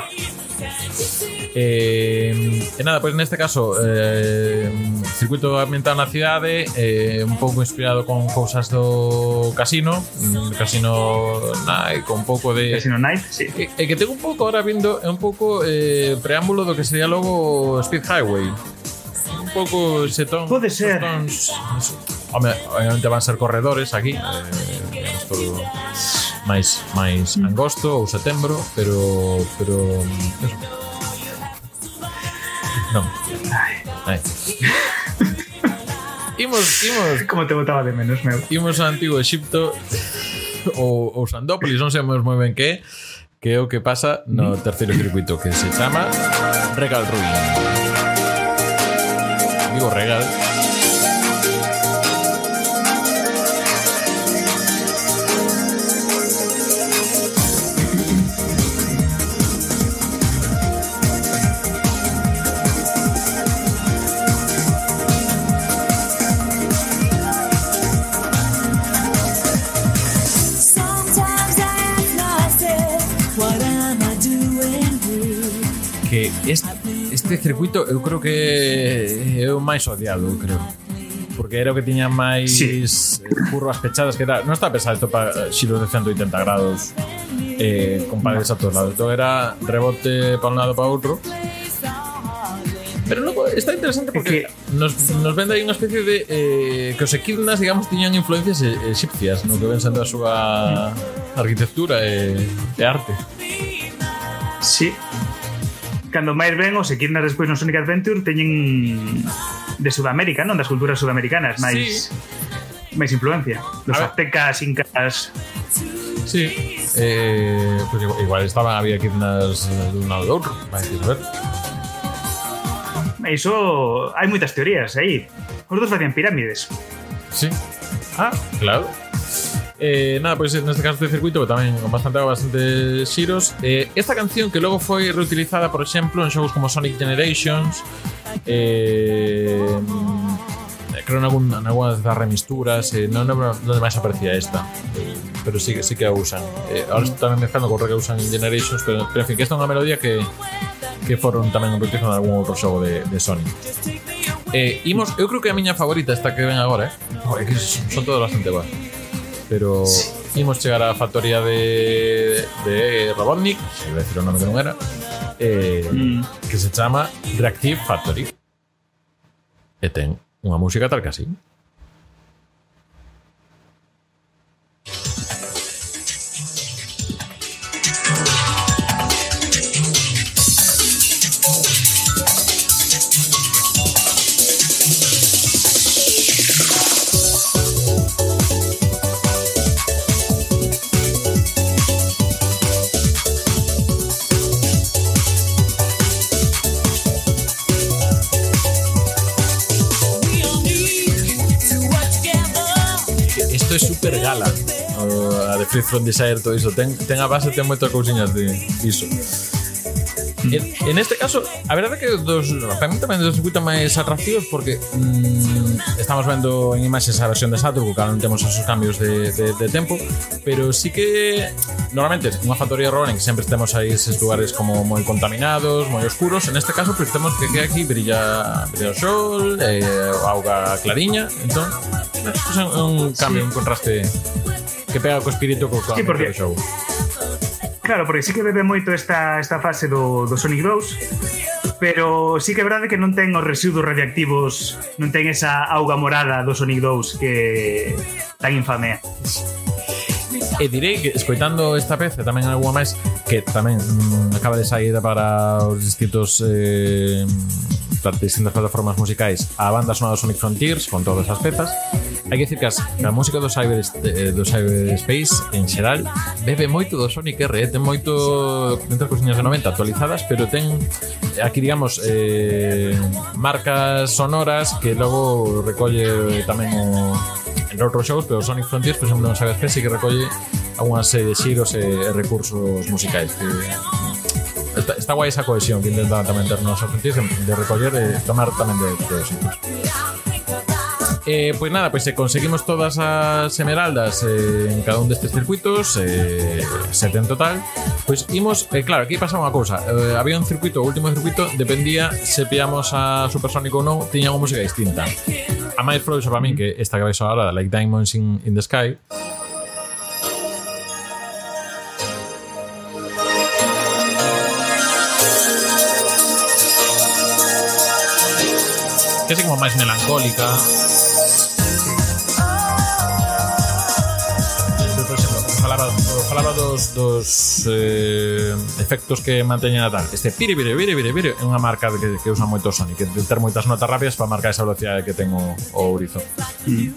Eh, e nada, pois neste caso eh, Circuito ambientado na cidade eh, Un pouco inspirado con cousas do casino Casino Night Con pouco de... Casino Night, sí E, e que tengo un pouco, ahora vindo É un pouco eh, preámbulo do que sería logo Speed Highway pouco ese ton. Pode ser. Tons, home, obviamente van ser corredores aquí, eh, digamos todo máis máis mm. angosto ou setembro, pero pero eso. Non. Ai. Imos, imos... Como te botaba de menos, meu. Imos a Antigo Egipto ou, ou Sandópolis, non sabemos moi ben que que é o que pasa no mm. terceiro circuito que se chama Regal Ruin. Jordi Borrega. Que es este circuito eu creo que é o máis odiado, eu creo porque era o que tiña máis sí. Eh, curvas pechadas que tal. Non está pesado isto para xiros de 180 grados eh, con paredes a todos lados. Todo era rebote para un lado para outro. Pero logo está interesante porque es que, nos, nos vende aí unha especie de eh, que os equidnas, digamos, tiñan influencias eh, egipcias, no que ven sendo a súa mm. arquitectura e, e arte. Sí, Cando máis ben os equidnas despois no Sonic Adventure Teñen de Sudamérica, non? Das culturas sudamericanas máis máis influencia ver. aztecas, incas Sí. Eh, pues igual, igual estaban había equidnas de un lado do outro, vai a ver. Iso hai moitas teorías aí Os dos facían pirámides Sí. Ah, claro. Eh, nada, pois neste caso de circuito tamén con bastante bastante xiros eh, Esta canción que logo foi reutilizada Por exemplo, en xogos como Sonic Generations eh, mm, Creo en, algún, en algunhas das remisturas eh, Non lembro onde máis aparecía esta eh, Pero sí, que- sí que a usan eh, Ahora estou tamén mezclando con que usan en Generations pero, pero en fin, que esta é unha melodía que que foron tamén reutilizados en algún outro xogo de, de Sonic Eh, imos, eu creo que a miña favorita esta que ven agora, eh. Son todas bastante boas. pero imos chegar á factoría de, de Robotnik, se iba a decir o nome que non era, eh, mm. que se chama Reactive Factory. E ten unha música tal que así. de Free From Desire todo iso ten, ten a base ten moitas cousiñas de iso en, en este caso a verdade que dos, para mí tamén dos circuitos máis atractivos porque mm, estamos vendo en imaxes a versión de Saturn que claro non temos esos cambios de, de, de tempo pero sí que normalmente unha factoría Ronin sempre temos aí esos lugares como moi contaminados moi oscuros en este caso pues, temos que, que aquí brilla, brilla o sol eh, auga clariña entón pues, un, un cambio sí. un contraste que pega co espírito co sí, porque, do show. Claro, porque sí que bebe moito esta, esta fase do, do Sonic 2, pero sí que é verdade que non ten os residuos radiactivos, non ten esa auga morada do Sonic 2 que tan infamea. E direi que escoitando esta peza tamén algunha máis que tamén mmm, acaba de sair para os distintos eh, para distintas plataformas musicais a banda sonora Sonic Frontiers con todas as pezas hai que decir que as, a música do, cyber, eh, do cyberspace en xeral bebe moito do Sonic R, eh? ten moito dentro das anos de 90 actualizadas, pero ten aquí digamos eh, marcas sonoras que logo recolle tamén o, en outros shows, pero Sonic Frontiers, por exemplo, no Cyberspace que recolle algunhas de xiros e recursos musicais que está, está guai esa cohesión que intentan tamén ter nos Frontiers de recoller e tomar tamén de, de sitios. Eh, pois nada, pois se conseguimos todas as emeraldas eh, en cada un destes circuitos eh, sete en total. Imos, eh, claro, aquí pasa unha cousa eh, Había un circuito, o último circuito Dependía se pillamos a Supersonic ou non Tiña unha música distinta. A máis frouxa para min que esta que vais ahora Like Diamonds in, in the Sky. Que é como máis melancólica dos, dos eh, efectos que manteñen a tal Este pire, pire, pire, pire, pire É unha marca que, que usa moito Sony Que de ter moitas notas rápidas para marcar esa velocidade que ten o, o ourizo mm.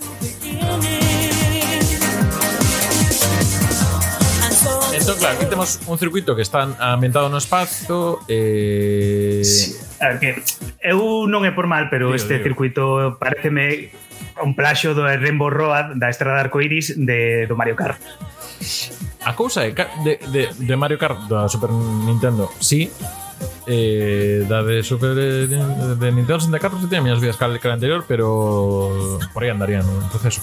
Entón, claro, aquí temos un circuito que está ambientado no espazo eh... sí, a ver, que Eu non é por mal, pero digo, este digo. circuito pareceme un plaxo do Rainbow Road da Estrada Arcoiris de, do Mario Kart A cousa é ca- de, de, de Mario Kart da Super Nintendo Sí eh, Da de Super de, de Nintendo 64 se tiene miñas vidas que a anterior Pero por aí andarían no proceso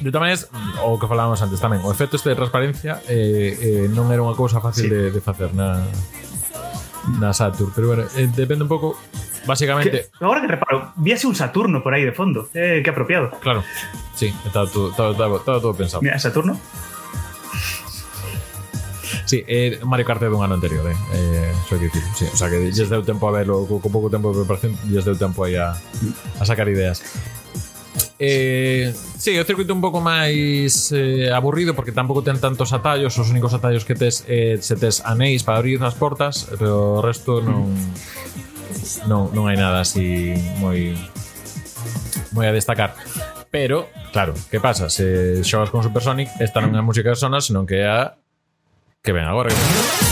De todas maneiras, o que falábamos antes tamén O efecto este de transparencia eh, eh, Non era unha cousa fácil Sí. de, de facer na, na Saturn Pero bueno, eh, depende un pouco Básicamente, Que, agora que reparo, víase un Saturno por aí de fondo. Eh, que apropiado. claro Sí, estaba todo, estaba, estaba, estaba todo pensado Mira, Saturno. Sí, eh, Mario Kart é dun ano anterior, eh? eh so que dicir. Sí, o sea, que lles deu tempo a verlo, con pouco tempo de preparación, lles deu tempo aí a, a sacar ideas. Eh, sí, o circuito un pouco máis eh, aburrido porque tampouco ten tantos atallos, os únicos atallos que tes eh, se tes anéis para abrir as portas, pero o resto non non, non hai nada así moi moi a destacar. Pero, claro, que pasa? Se xogas con Supersonic, esta non é a música de Sona, senón que é a que ven agora. Que máis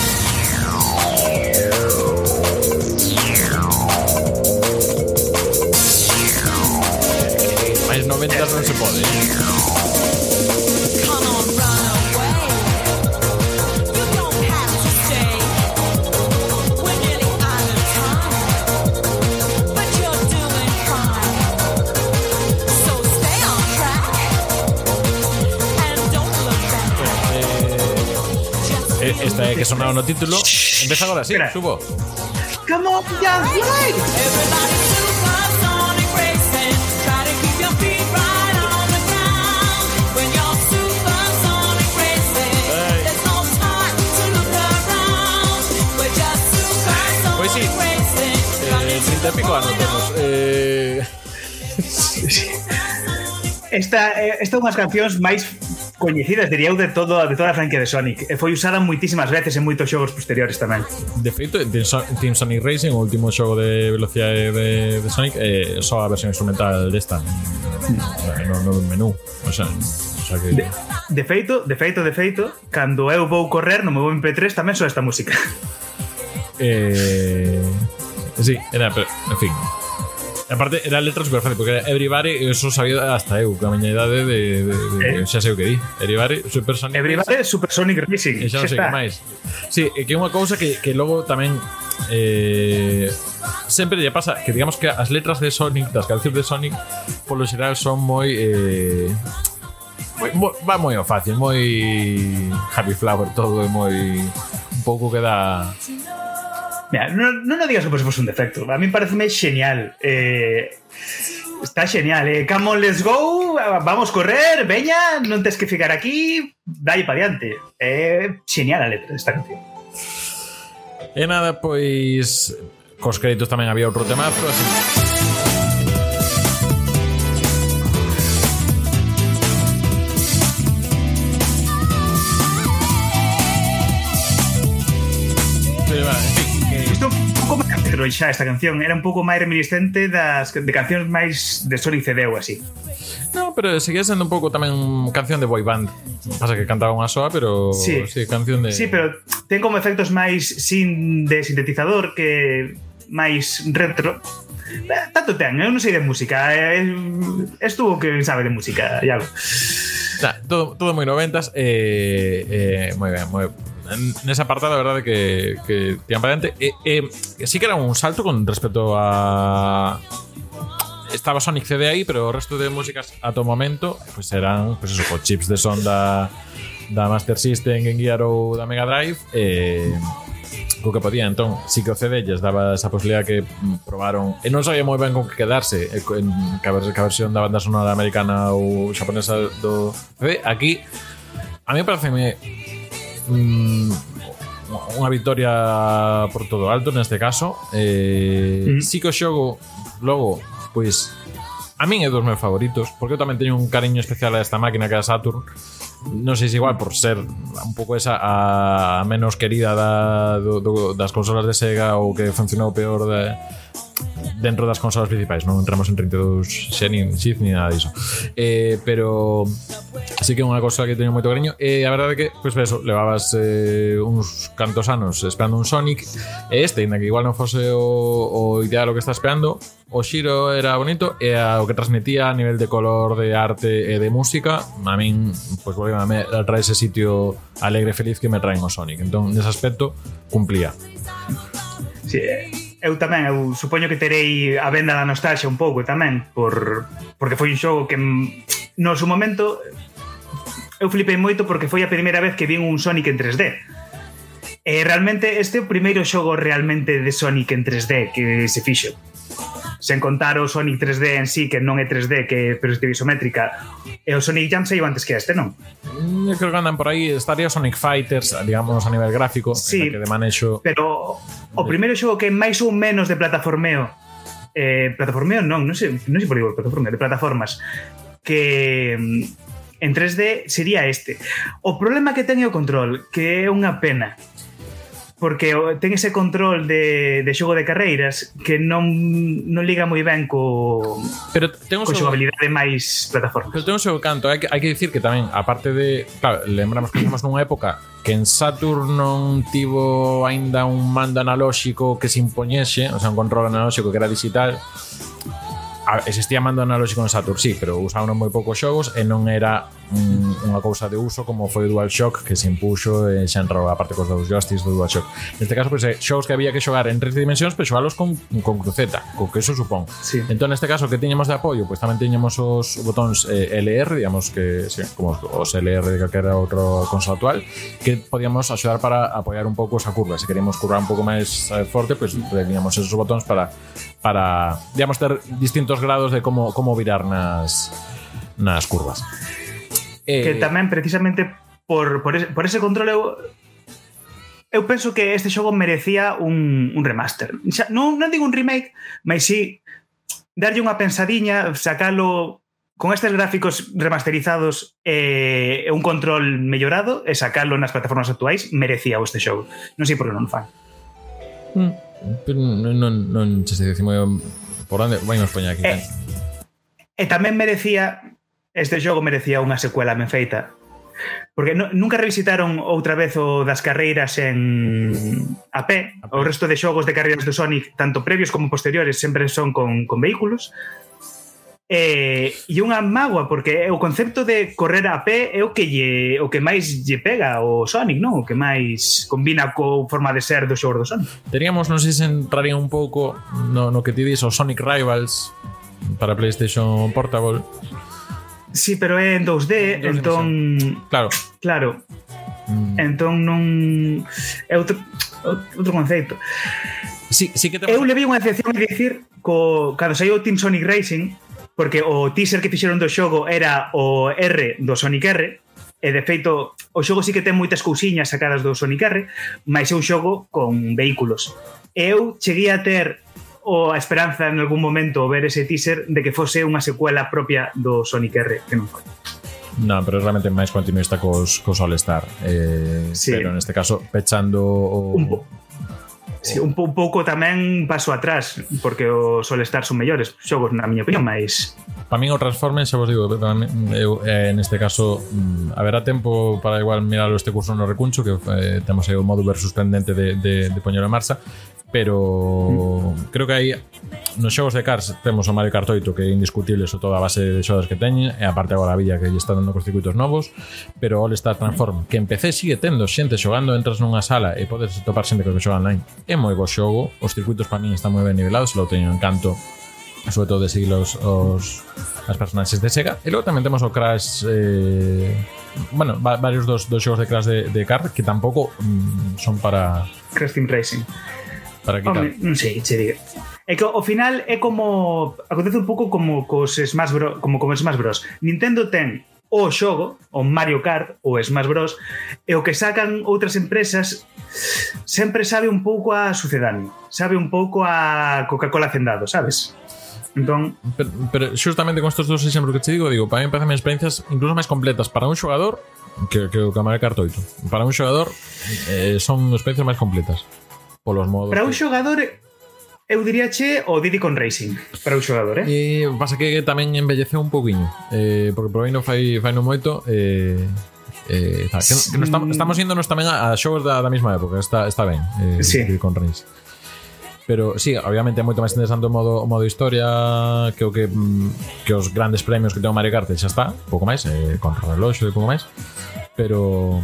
no, título. Empieza ahora, subo. Pues sí. Eh, eh. Esta, esta cancións coñecida, diría eu, de, todo, de toda a franquia de Sonic. E foi usada moitísimas veces en moitos xogos posteriores tamén. De feito, Team Sonic Racing, o último xogo de velocidade de, de Sonic, eh, só a versión instrumental desta. No, no, no menú. O sea, o sea que... de, de feito, de feito, de feito, cando eu vou correr no meu MP3 tamén soa esta música. Eh... Sí, era, pero, en fin, E aparte, era letra super fácil, porque era everybody, eso sabía hasta eu, que a miña idade de, de, de eh? xa sei o que di. Everybody, Supersonic Everybody, Racing. Supersonic Racing. E xa non sei que máis. Sí, e que é unha cousa que, que logo tamén eh, sempre lle pasa que digamos que as letras de Sonic, das cancións de Sonic, polo xeral son moi eh, moi, moi, va moi ao fácil, moi happy flower todo moi un pouco que dá Mira, non, non o digas como se fose un defecto. A mí pareceme genial. Eh, está genial, eh? Come on, let's go, vamos correr, veña, non tens que ficar aquí, Dale pa diante. É eh, genial a letra desta canción. E nada, pois... Cos créditos tamén había outro temazo, así... outro xa esta canción era un pouco máis reminiscente das de cancións máis de Sony ou así. No, pero seguía sendo un pouco tamén canción de boy band. Pasa que cantaba unha soa, pero sí, sí canción de Sí, pero ten como efectos máis sin de sintetizador que máis retro. Eh, tanto ten, eu non sei de música, eh, estuvo que sabe de música, ya. Lo. Nah, todo, todo moi noventas, eh, eh, moi ben, moi ben en esa parte, la verdade que, que tiran para adelante. Eh, eh, sí que era un salto con respecto a estaba Sonic CD aí, pero o resto de músicas a todo momento pues eran pues eso, co chips de son da, da Master System, Game Gear ou da Mega Drive eh, co que podía. Entón, si que o CD lles daba esa posibilidad que mm, probaron. E non sabía moi ben con que quedarse eh, en que ca versión da banda sonora americana ou xaponesa do CD aquí a mí parece me Mm, un, unha victoria por todo alto neste caso. Eh, mm. Si que o xogo logo, pois a min é dos meus favoritos, porque eu tamén teño un cariño especial a esta máquina que é a Saturn. Non sei se igual por ser un pouco esa a menos querida da, do, do, das consolas de Sega ou que funcionou peor de, dentro das consolas principais, non entramos en 32 xe nin Shift ni nada diso. Eh, pero así que é unha cosa que teño moito cariño e eh, a verdade que, pois pues, eso, levabas eh, uns cantos anos esperando un Sonic e este, ainda que igual non fose o, o ideal o que está esperando, o xiro era bonito e a, o que transmitía a nivel de color, de arte e de música, a min, pois pues, volveme a me trae ese sitio alegre e feliz que me traen o Sonic. Entón, nese aspecto, cumplía. Sí, eu tamén, eu supoño que terei a venda da nostalgia un pouco tamén, por, porque foi un xogo que no seu momento eu flipei moito porque foi a primeira vez que vi un Sonic en 3D. E realmente este é o primeiro xogo realmente de Sonic en 3D que se fixo sen contar o Sonic 3D en sí, que non é 3D, que é perspectiva isométrica, e o Sonic Jam saiu antes que este, non? Mm, Eu creo que andan por aí, estaría Sonic Fighters, digamos, a nivel gráfico, sí, que de manexo... pero o primeiro xogo que é máis ou menos de plataformeo, eh, plataformeo non, non sei, non sei por digo plataformeo, de plataformas, que mm, en 3D sería este. O problema que ten é o control, que é unha pena porque ten ese control de, de xogo de carreiras que non, non liga moi ben co, pero ten co xogabilidade máis plataformas. Pero ten un seu canto, hai que, hai que dicir que tamén, aparte de... Claro, lembramos que estamos nunha época que en Saturn non tivo aínda un mando analóxico que se impoñese, o sea, un control analóxico que era digital, a, existía mando analóxico en Saturn, sí, pero usaban moi poucos xogos e non era un, unha cousa de uso como foi o DualShock que se impuxo e xa entrou a parte cos dous joysticks do DualShock. Neste caso, pois, pues, eh, xogos que había que xogar en tres dimensións, pero xogalos con, con cruceta, co que eso supón. Sí. Entón, neste caso, que tiñemos de apoio, pois pues, tamén tiñemos os botóns eh, LR, digamos que sí, como os LR de calquera outro consola actual, que podíamos axudar para apoiar un pouco esa curva. Se queríamos curvar un pouco máis eh, forte, pois pues, teníamos esos botóns para para, digamos, ter distintos grados de como como virar nas nas curvas. Eh... Que tamén precisamente por, por, ese, por ese control eu eu penso que este xogo merecía un, un remaster. Xa, non, non digo un remake, mas sí darlle unha pensadiña, sacalo con estes gráficos remasterizados eh, e eh, un control mellorado e sacalo nas plataformas actuais merecía este xogo. Non sei por que non fan. Mm. Pero non, non, non che se decimo por onde vai nos poñer aquí. E, eh, e tamén merecía Este xogo merecía unha secuela ben feita. Porque no, nunca revisitaron outra vez o das carreiras en a pé. O resto de xogos de carreiras do Sonic, tanto previos como posteriores, sempre son con, con vehículos. E, e unha mágoa, porque o concepto de correr a pé é o que lle, o que máis lle pega o Sonic, non? O que máis combina co forma de ser do xogo do Sonic. Teríamos, non sei se entraría un pouco no, no que ti dis, o Sonic Rivals para PlayStation Portable Sí, pero é en 2D, en entón... Claro. Claro. Mm. Entón non... É outro, outro conceito. Sí, sí que te... Eu levei unha excepción a dicir co, cando saiu o Team Sonic Racing porque o teaser que fixeron do xogo era o R do Sonic R e de feito o xogo sí que ten moitas cousiñas sacadas do Sonic R mas é un xogo con vehículos eu cheguei a ter o a esperanza en algún momento ver ese teaser de que fose unha secuela propia do Sonic R, que non foi. Non, pero é realmente máis continuista cos, cos All Star. Eh, sí. Pero neste caso, pechando o... Un, po Sí, un, un pouco tamén paso atrás, porque os Solestar son mellores. Xogos, na miña opinión, máis... Para min o Transformers, xa vos digo, eu, eh, neste caso, mm, haberá tempo para igual mirar este curso no recuncho, que eh, temos aí o módulo suspendente de, de, de poñer en marcha, pero mm. creo que aí nos xogos de Cars temos o Mario Kart 8 que é indiscutible sobre toda a base de xogas que teñen e aparte agora a Villa que lle está dando cos circuitos novos pero All Star Transform que empecé sigue tendo xente xogando entras nunha sala e podes topar xente que xoga online é moi bo xogo, os circuitos para min están moi ben nivelados, lo teño encanto sobre todo de seguir os, os as personaxes de Sega. E logo tamén temos o Crash eh, bueno, va, varios dos, dos xogos de Crash de, de kart que tampouco mm, son para Crash Team Racing. Para quitar. Home, non sei, che digo. É que ao final é como acontece un pouco como cos Smash Bros, como como Smash Bros. Nintendo ten o xogo, o Mario Kart ou Smash Bros, e o que sacan outras empresas sempre sabe un pouco a sucedáneo, sabe un pouco a Coca-Cola Hacendado, sabes? Entón, pero, pero xustamente con estos dos exemplos que te digo, digo, para mí parecen experiencias incluso máis completas para un xogador que, que o Camara Kart 8. Para un xogador eh, son experiencias máis completas polos modos. Para un xogador eu diríache o Diddy con Racing para o xogador, eh? E pasa que tamén embelleceu un pouquiño, eh, porque por aí non fai, fai non moito, eh, Eh, tá, que, que nos estamos, estamos índonos tamén a, a shows da, da mesma época, está, está ben eh, sí. con Reigns pero sí, obviamente é moito máis interesante o modo, o modo historia que o que, mm, que os grandes premios que ten o Mario Kart xa está, pouco máis, eh, con reloxo e pouco máis pero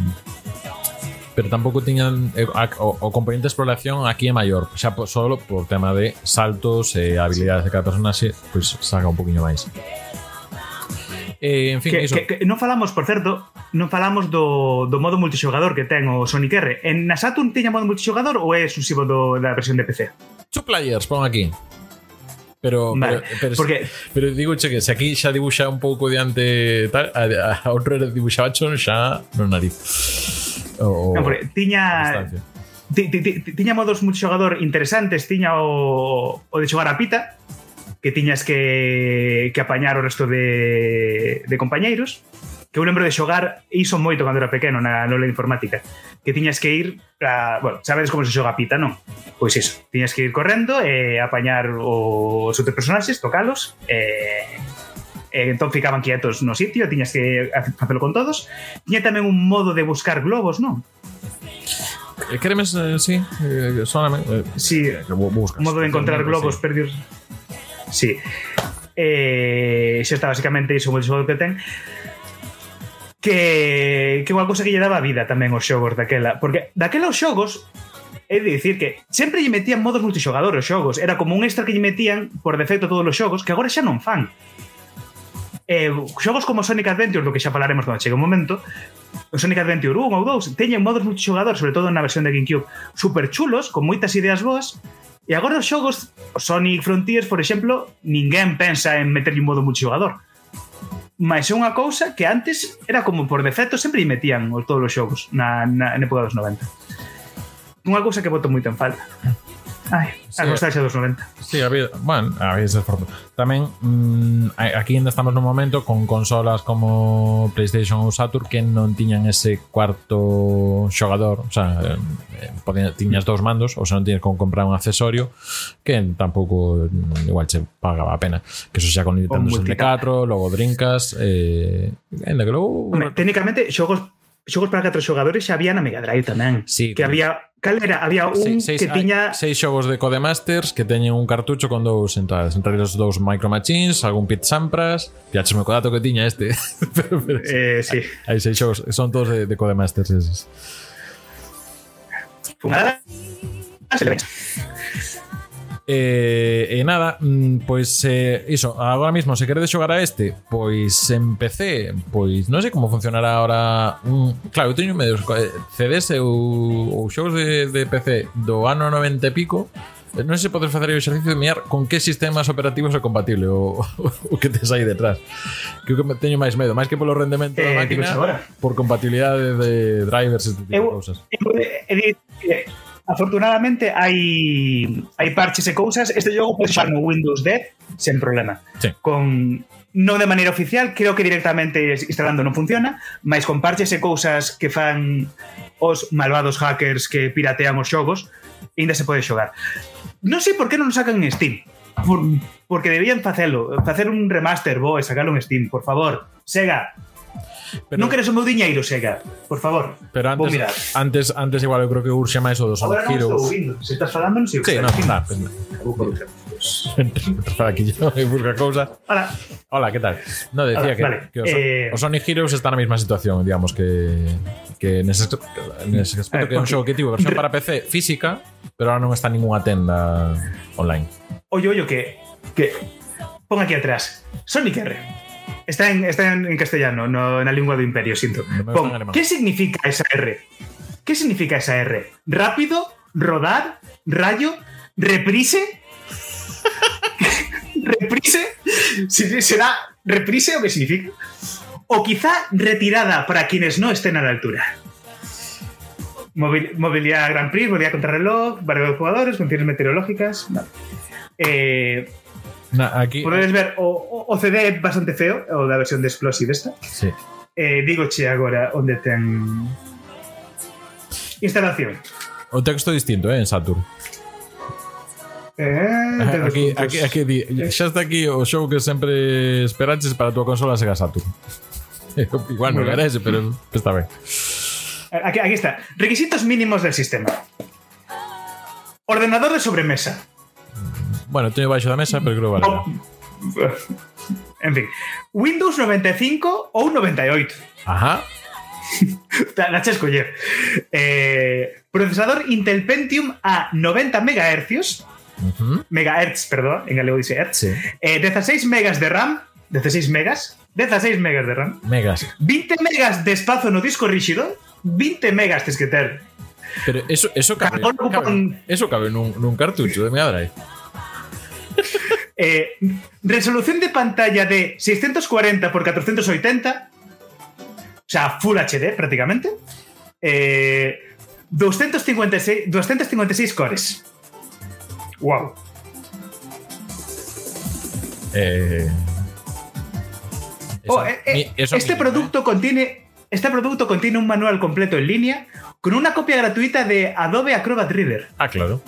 pero tampouco tiñan eh, a, o, o componente de exploración aquí é maior, xa po, solo por tema de saltos e eh, habilidades de cada personaxe, pois pues, saca un poquinho máis. Eh, en fin, que, iso. Que, que, non falamos, por certo, non falamos do, do modo multixogador que ten o Sonic R. En na Saturn tiña modo multixogador ou é exclusivo do, da versión de PC? Two players, pon aquí. Pero, vale. pero, pero, Porque... pero digo che que se aquí xa dibuxa un pouco diante tal, a, a, a outro dibuxaba xa non nariz. O, non, porque tiña ti, ti, ti, tiña modos multixogador interesantes, tiña o, o de xogar a pita, que tiñas que, que apañar o resto de, de compañeiros, que eu lembro de xogar iso moito cando era pequeno na nola de informática, que tiñas que ir a, bueno, sabedes como se xoga pita, non? Pois iso, tiñas que ir correndo e apañar os outros personaxes, tocalos e eh, entón ficaban quietos no sitio, tiñas que facelo con todos. Tiña tamén un modo de buscar globos, non? Eh, Queremes, eh, sí, eh, soname. Eh, sí, eh, que buscas, modo de encontrar globos, sí. perdidos. Sí. Eh, xa está basicamente iso o xogo que ten que que unha cousa que lle daba vida tamén aos xogos daquela, porque daquela os xogos É de dicir que sempre lle metían modos multixogador aos xogos, era como un extra que lle metían por defecto todos os xogos que agora xa non fan. Eh, xogos como Sonic Adventure, do que xa falaremos cando chegue o momento, o Sonic Adventure 1 ou 2, teñen modos multixogador, sobre todo na versión de GameCube, super chulos, con moitas ideas boas, e agora os xogos, o Sonic Frontiers, por exemplo, ninguén pensa en meterlle un modo multixogador. Mas é unha cousa que antes era como por defecto sempre metían todos os xogos na, na, na época dos 90. Unha cousa que voto moito en falta. Ai, a Sí. nostalgia dos 90. Sí, bueno, había ese esforzo. Tamén mm, a- aquí ainda estamos no momento con consolas como PlayStation ou Saturn que non tiñan ese cuarto xogador, o sea, eh, podían, tiñas dous mandos, ou se non tiñas como comprar un accesorio que tampouco mm, igual che pagaba a pena. Que eso xa con Nintendo multicam. 64, logo Dreamcast, eh, ainda que logo Home, técnicamente, xogos xogos para catro xogadores xa había na Mega Drive tamén. Sí, que había cal era? Había un Se- seis, que tiña seis xogos de Codemasters que teñen un cartucho con dous entradas entre os dous Micro Machines, algún Pit Sampras Piaches me codato que tiña este pero, pero, eh, sí. hai seis xogos, son todos de, de Codemasters eses. Fumada. Se le ve. E, e nada, mm, pois eh, iso, agora mesmo se queredes xogar a este, pois en PC, pois non sei como funcionará agora un, claro, eu teño medios eh, CDs ou, ou xogos de, de PC do ano 90 e pico, eh, non sei se podes facer o exercicio de mirar con que sistemas operativos é compatible o, o, que tes aí detrás. Que o que teño máis medo, máis que polo rendemento eh, da máquina, por compatibilidade de drivers e este tipo eu, de cousas. Eu, eu, eu, Afortunadamente hai, hai parches e cousas. Este jogo pode xogar no Windows 10 sen problema. Sí. Con non de maneira oficial, creo que directamente instalando non funciona, mas con parches e cousas que fan os malvados hackers que piratean os xogos, ainda se pode xogar. Non sei por que non sacan en Steam. Por, porque debían facelo, facer un remaster bo e sacalo en Steam, por favor. Sega, Pero- non queres o meu diñeiro, Sega, por favor. pero Vou antes, mirar. antes antes igual eu creo que urxe máis o dos Ahora non estou Heroes ouvindo. Se estás falando, non sei que Sí, estás no, dicindo. nada, pues, Vou aquí yo y busca cousa. Hola. Hola, ¿qué tal? No, decía Hola, que, vale. que os, Eh, os Sonic Heroes está na mesma situación, digamos, que que nese, nese Eh, aspecto que é un xogo que tivo versión para PC física, pero ahora non está en ninguna tenda online. Oye, oye, que, que pon aquí atrás. Sonic R. Está en, está en, castellano, no en la lengua do imperio, siento. Pon. ¿Qué significa esa R? ¿Qué significa esa R? ¿Rápido? ¿Rodar? ¿Rayo? ¿Reprise? ¿Reprise? ¿Será reprise o qué significa? O quizá retirada para quienes no estén a la altura. Mobil- movilidad Grand Prix, movilidad contrarreloj, variedad de jugadores, condiciones meteorológicas. Vale. Eh, Na, aquí Podedes ver o, o, CD bastante feo, o da versión de Explosive esta. sí. Eh, digo che agora onde ten instalación. O texto distinto, eh, en Saturn. Eh, Aquí, aquí, aquí di, xa está aquí o xogo que sempre esperaches para a tua consola Sega Saturn. Igual non ben. era ese, pero está ben. Aquí, aquí está. Requisitos mínimos del sistema. Ordenador de sobremesa. Bueno, teño baixo da mesa, pero creo que vale. En fin, Windows 95 ou 98. Ajá. Nache escoller. Eh, procesador Intel Pentium a 90 MHz. Uh -huh. Megahertz, perdón, en galego dice hertz. Sí. Eh, 16 megas de RAM, 16 megas, 16 megas de RAM. Megas. 20 megas de espazo no disco rígido, 20 megas tes que ter. Pero eso, eso cabe, cabe, cabe eso cabe nun, nun cartucho de Mega Drive. Eh, resolución de pantalla de 640 por 480, o sea, Full HD prácticamente. Eh, 256, 256 cores. Wow. Eh, Oh, este producto contiene este producto contiene un manual completo en línea con una copia gratuita de Adobe Acrobat Reader. Ah, claro.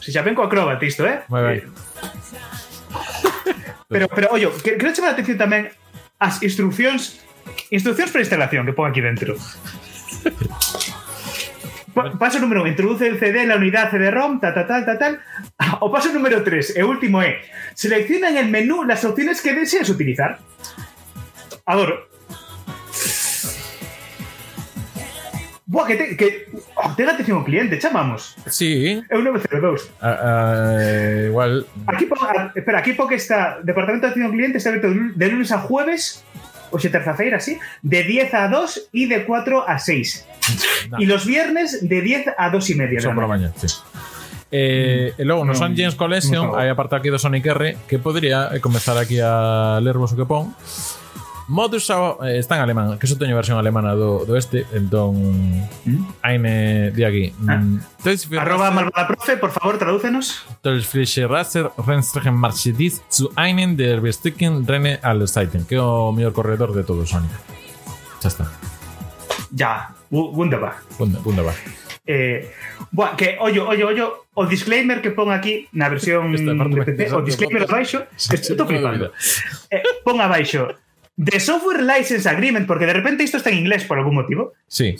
Si xa ven co Acrobat isto, eh? Moi ben. Pero, pero, oye, que- quero chamar a atención tamén as instruccións instruccións para instalación que pon aquí dentro. Pa- Paso número 1, introduce el CD en la unidad CD-ROM, tal, tal, tal, tal, tal. O paso número 3, el último é, selecciona en el menú las opciones que deseas utilizar. Adoro. Buah, que, te, que oh, ten atención ao cliente, chamamos. Sí, É un 902. ah, ah, igual Aquí ah, espera, aquí pon que está Departamento de Atención ao Cliente está abierto de lu- de lunes a jueves Oxe, terza-feira, sí De 10 a 2 y de 4 a 6 Nah. Y los viernes de 10 a 2 y media son por a mañá. mañá, sí. Eh, e logo no Non- Son James Collection non hai a parte aquí do Sonic R que podría eh, comezar aquí a lervos o que pon Modus eh, está en alemán, que eso teño versión alemana do, do este, entón ¿Mm? aime de aquí. Ah. Mm. Arroba malvada profe, por favor, tradúcenos. Tolfische Raser Renstregen Marchedis zu einen der besticken Rene Alsteiten, que é o mellor corredor de todo Sonic. Xa está. Ya, wunderbar. Wunderbar. Eh, buah, que ollo, ollo, ollo, o disclaimer que pon aquí na versión de PC, o disclaimer abaixo, que estou flipando. Eh, pon abaixo The Software License Agreement, porque de repente esto está en inglés por algún motivo. Sí.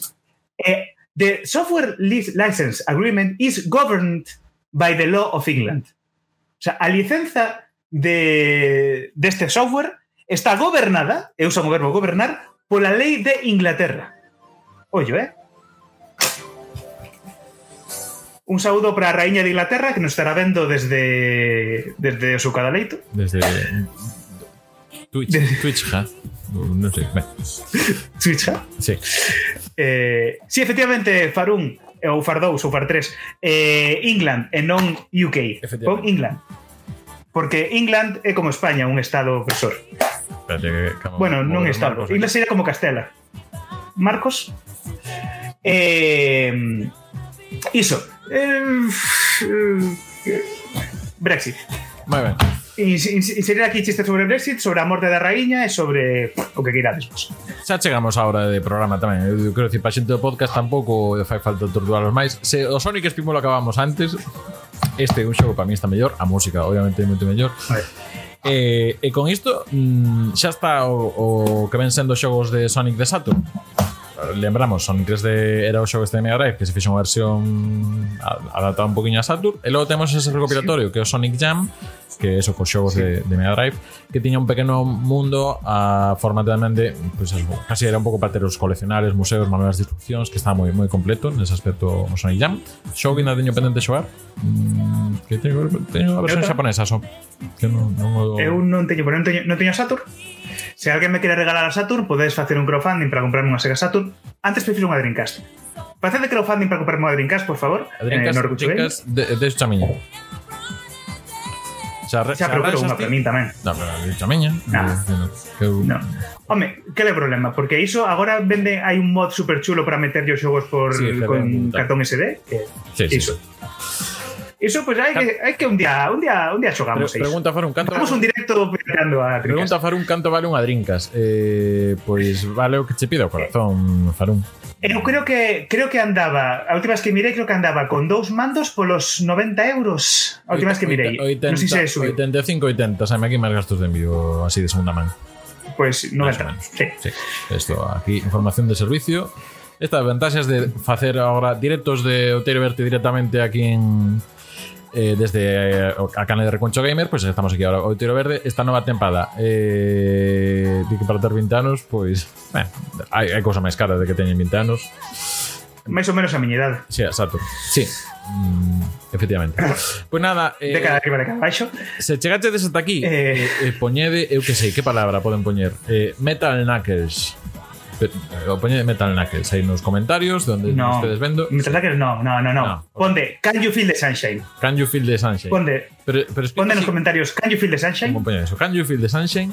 Eh, the Software License Agreement is governed by the law of England. O sea, a licenza de, de este software está gobernada, eh, eu uso o verbo gobernar, pola lei de Inglaterra. Ollo, eh? Un saúdo para a raíña de Inglaterra que nos estará vendo desde desde o seu cadaleito. Desde Twitch, Twitch -ja. Non sei, ben. Twitch -ja? Sí. Eh, sí, efectivamente, Farun, eh, ou Far 2 ou Far 3 eh, England e non UK pon England. Porque England é como España un estado opresor. Espérate, como, bueno, non estado. Marcos, England sería como Castela. Marcos? Eh, iso. Eh, eh, Brexit. Moi ben. Inserir aquí chistes sobre Brexit, sobre a morte da raíña e sobre o que queira despois. Xa chegamos á hora de programa tamén. Eu quero dicir, para xente do podcast tampouco fai falta torturalos máis. Se o Sonic Spimolo acabamos antes, este é un xogo para mí está mellor, a música obviamente é moito mellor. E, eh, e con isto mm, xa está o, o que ven sendo xogos de Sonic de Saturn lembramos, son 3 de era o xogo este de Mega Drive que se fixe unha versión adaptada un poquinho a Saturn e logo temos ese recopilatorio sí. que é o Sonic Jam que eso cos xogos sí. de, de Mega Drive que tiña un pequeno mundo a forma tamén de pues, eso, casi era un pouco para ter os coleccionares, museos, manuais de instruccións que está moi moi completo nese aspecto o Sonic Jam xogo que ainda teño pendente xogar mm, que teño, teño a versión xaponesa só so, que non, non o... eu non teño, pero non teño, non teño Saturn Se alguén me quere regalar a Saturn, podedes facer un crowdfunding para comprarme unha Sega Saturn. Antes prefiro unha Dreamcast. Facede crowdfunding para comprarme unha Dreamcast, por favor. A Dreamcast, eh, Dreamcast de, de esta miña. Xa, xa, xa procuro unha para min tamén. Da, pero de esta miña. Nah. No. Que... No. Home, que é o problema? Porque iso agora vende hai un mod super chulo para meter os xogos por sí, con cartón SD. Que, sí, sí, iso. Sí. Eso pues hai que, hai que un día, un día, un día xogamos Pero, Pregunta Farun, canto Vamos un directo peleando a Drinkas. Pregunta Farun, canto vale unha Drinkas? Eh, pois vale o que che pida o corazón, Farun. Eu eh, creo que creo que andaba, a última vez que mirei creo que andaba con dous mandos polos 90 euros. A última vez que mirei. 80, non sei se sube. 85, 80, sabe aquí máis gastos de envío así de segunda man. Pois pues, 90. Sí. sí. Esto aquí información de servicio. Estas ventaxas de facer agora directos de Otero Verte directamente aquí en eh, desde eh, a canal de Reconcho Gamer, pues estamos aquí ahora. O Tiro Verde, esta nova tempada. Eh, di que para ter 20 anos, pois eh, hai, hai cousa máis cara de que teñen 20 anos máis ou menos a miña idade sí, exacto, sí. Mm, efectivamente. Pois pues nada eh, de cada arriba de cada baixo se chegaste desde aquí eh... Eh, eh, poñede, eu que sei, que palabra poden poñer? Eh, Metal Knuckles. Eh, O poñede Metal Knuckles aí nos comentarios donde No. estedes vendo. Mientras que no, no, no, no. No. Ponde Can you feel the sunshine? Can you feel the sunshine? Ponde, pero, pero ponde nos así, comentarios Can you feel the sunshine? eso. Can you feel the sunshine?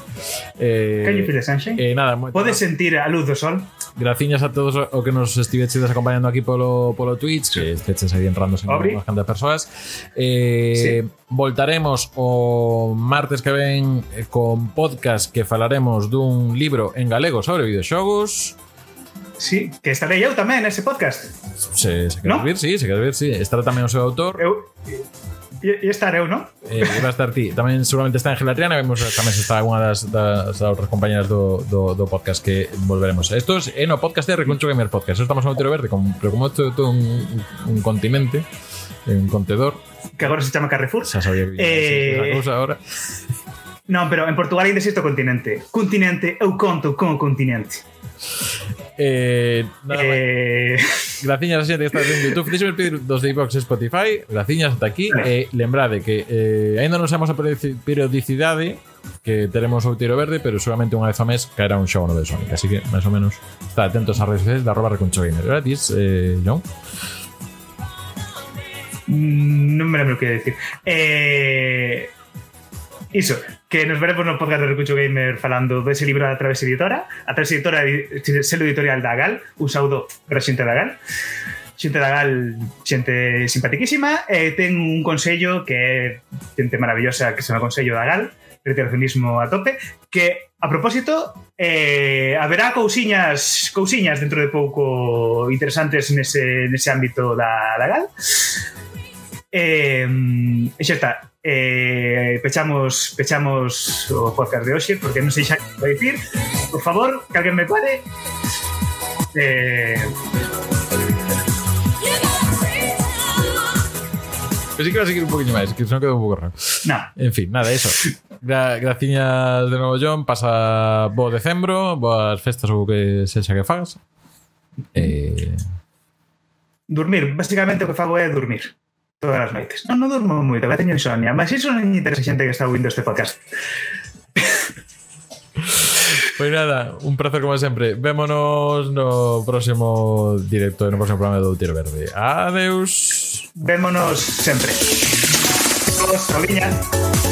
Eh, Can you feel the sunshine? eh, nada, máis. sentir a luz do sol? Graciñas a todos o que nos estiveches acompañando aquí polo, polo Twitch, sí. que esteches aí entrándose unhas cantas persoas. Eh, sí. Voltaremos o martes que ven eh, con podcast que falaremos dun libro en galego sobre videoxogos. Sí, que estarei eu tamén nese podcast. Se, se queres no? vir, sí, se queres vir, sí. Estará tamén o seu autor. Eu, E, e estar eu, non? Eh, va estar ti. Tamén seguramente está Ángela Triana, vemos tamén se está unha das, das, das outras compañeras do, do, do podcast que volveremos. Esto é es, eh, no podcast de Reconcho Gamer Podcast. Estamos no Tiro Verde, con, pero como isto é todo un, un continente, eh, un contedor. Que agora se chama Carrefour. Xa sabía que eh... cousa agora. Non, pero en Portugal ainda existe o continente. Continente, eu conto con o continente. Eh, nada. Eh, Graciñas a xente que está en YouTube. Deixeme pedir dos de iVox e Spotify. Graciñas ata aquí. E lembrade que eh, Ainda non sabemos a periodici- periodicidade Que teremos o tiro verde Pero seguramente unha vez ao mes caerá un xogo no de Sonic. Así que, máis ou menos Está atentos ás redes sociais de arroba recuncho gamer. Gratis, eh, John mm, non me lembro o que ia decir. Eh, Iso, que nos veremos no podcast de Recucho Gamer falando dese libro da Traves Editora. A Traves Editora selo editorial da Gal, un saúdo para a xente da Gal. Xente da Gal, xente simpatiquísima, e ten un consello que é xente maravillosa que se chama Consello da Gal, reiteracionismo a tope, que a propósito eh, haberá cousiñas cousiñas dentro de pouco interesantes nese, nese ámbito da, da Gal. Eh, e xa está. eh, pechamos pechamos o podcast de hoxe porque non sei xa que vai dicir por favor, que alguén me pare eh... Pero sí que va a seguir un poquinho máis, que se non quedou un pouco raro. no. En fin, nada, eso. Gra graciñas de novo, John. Pasa bo decembro, boas festas ou que sexa que fagas. Eh... Dormir. basicamente o que fago é dormir todas as noites. Non, non durmo moito, que teño insomnia, mas iso non interesa xente que está ouvindo este podcast. Pois pues nada, un placer como sempre. Vémonos no próximo directo, no próximo programa do Tiro Verde. Adeus. Vémonos sempre. Os,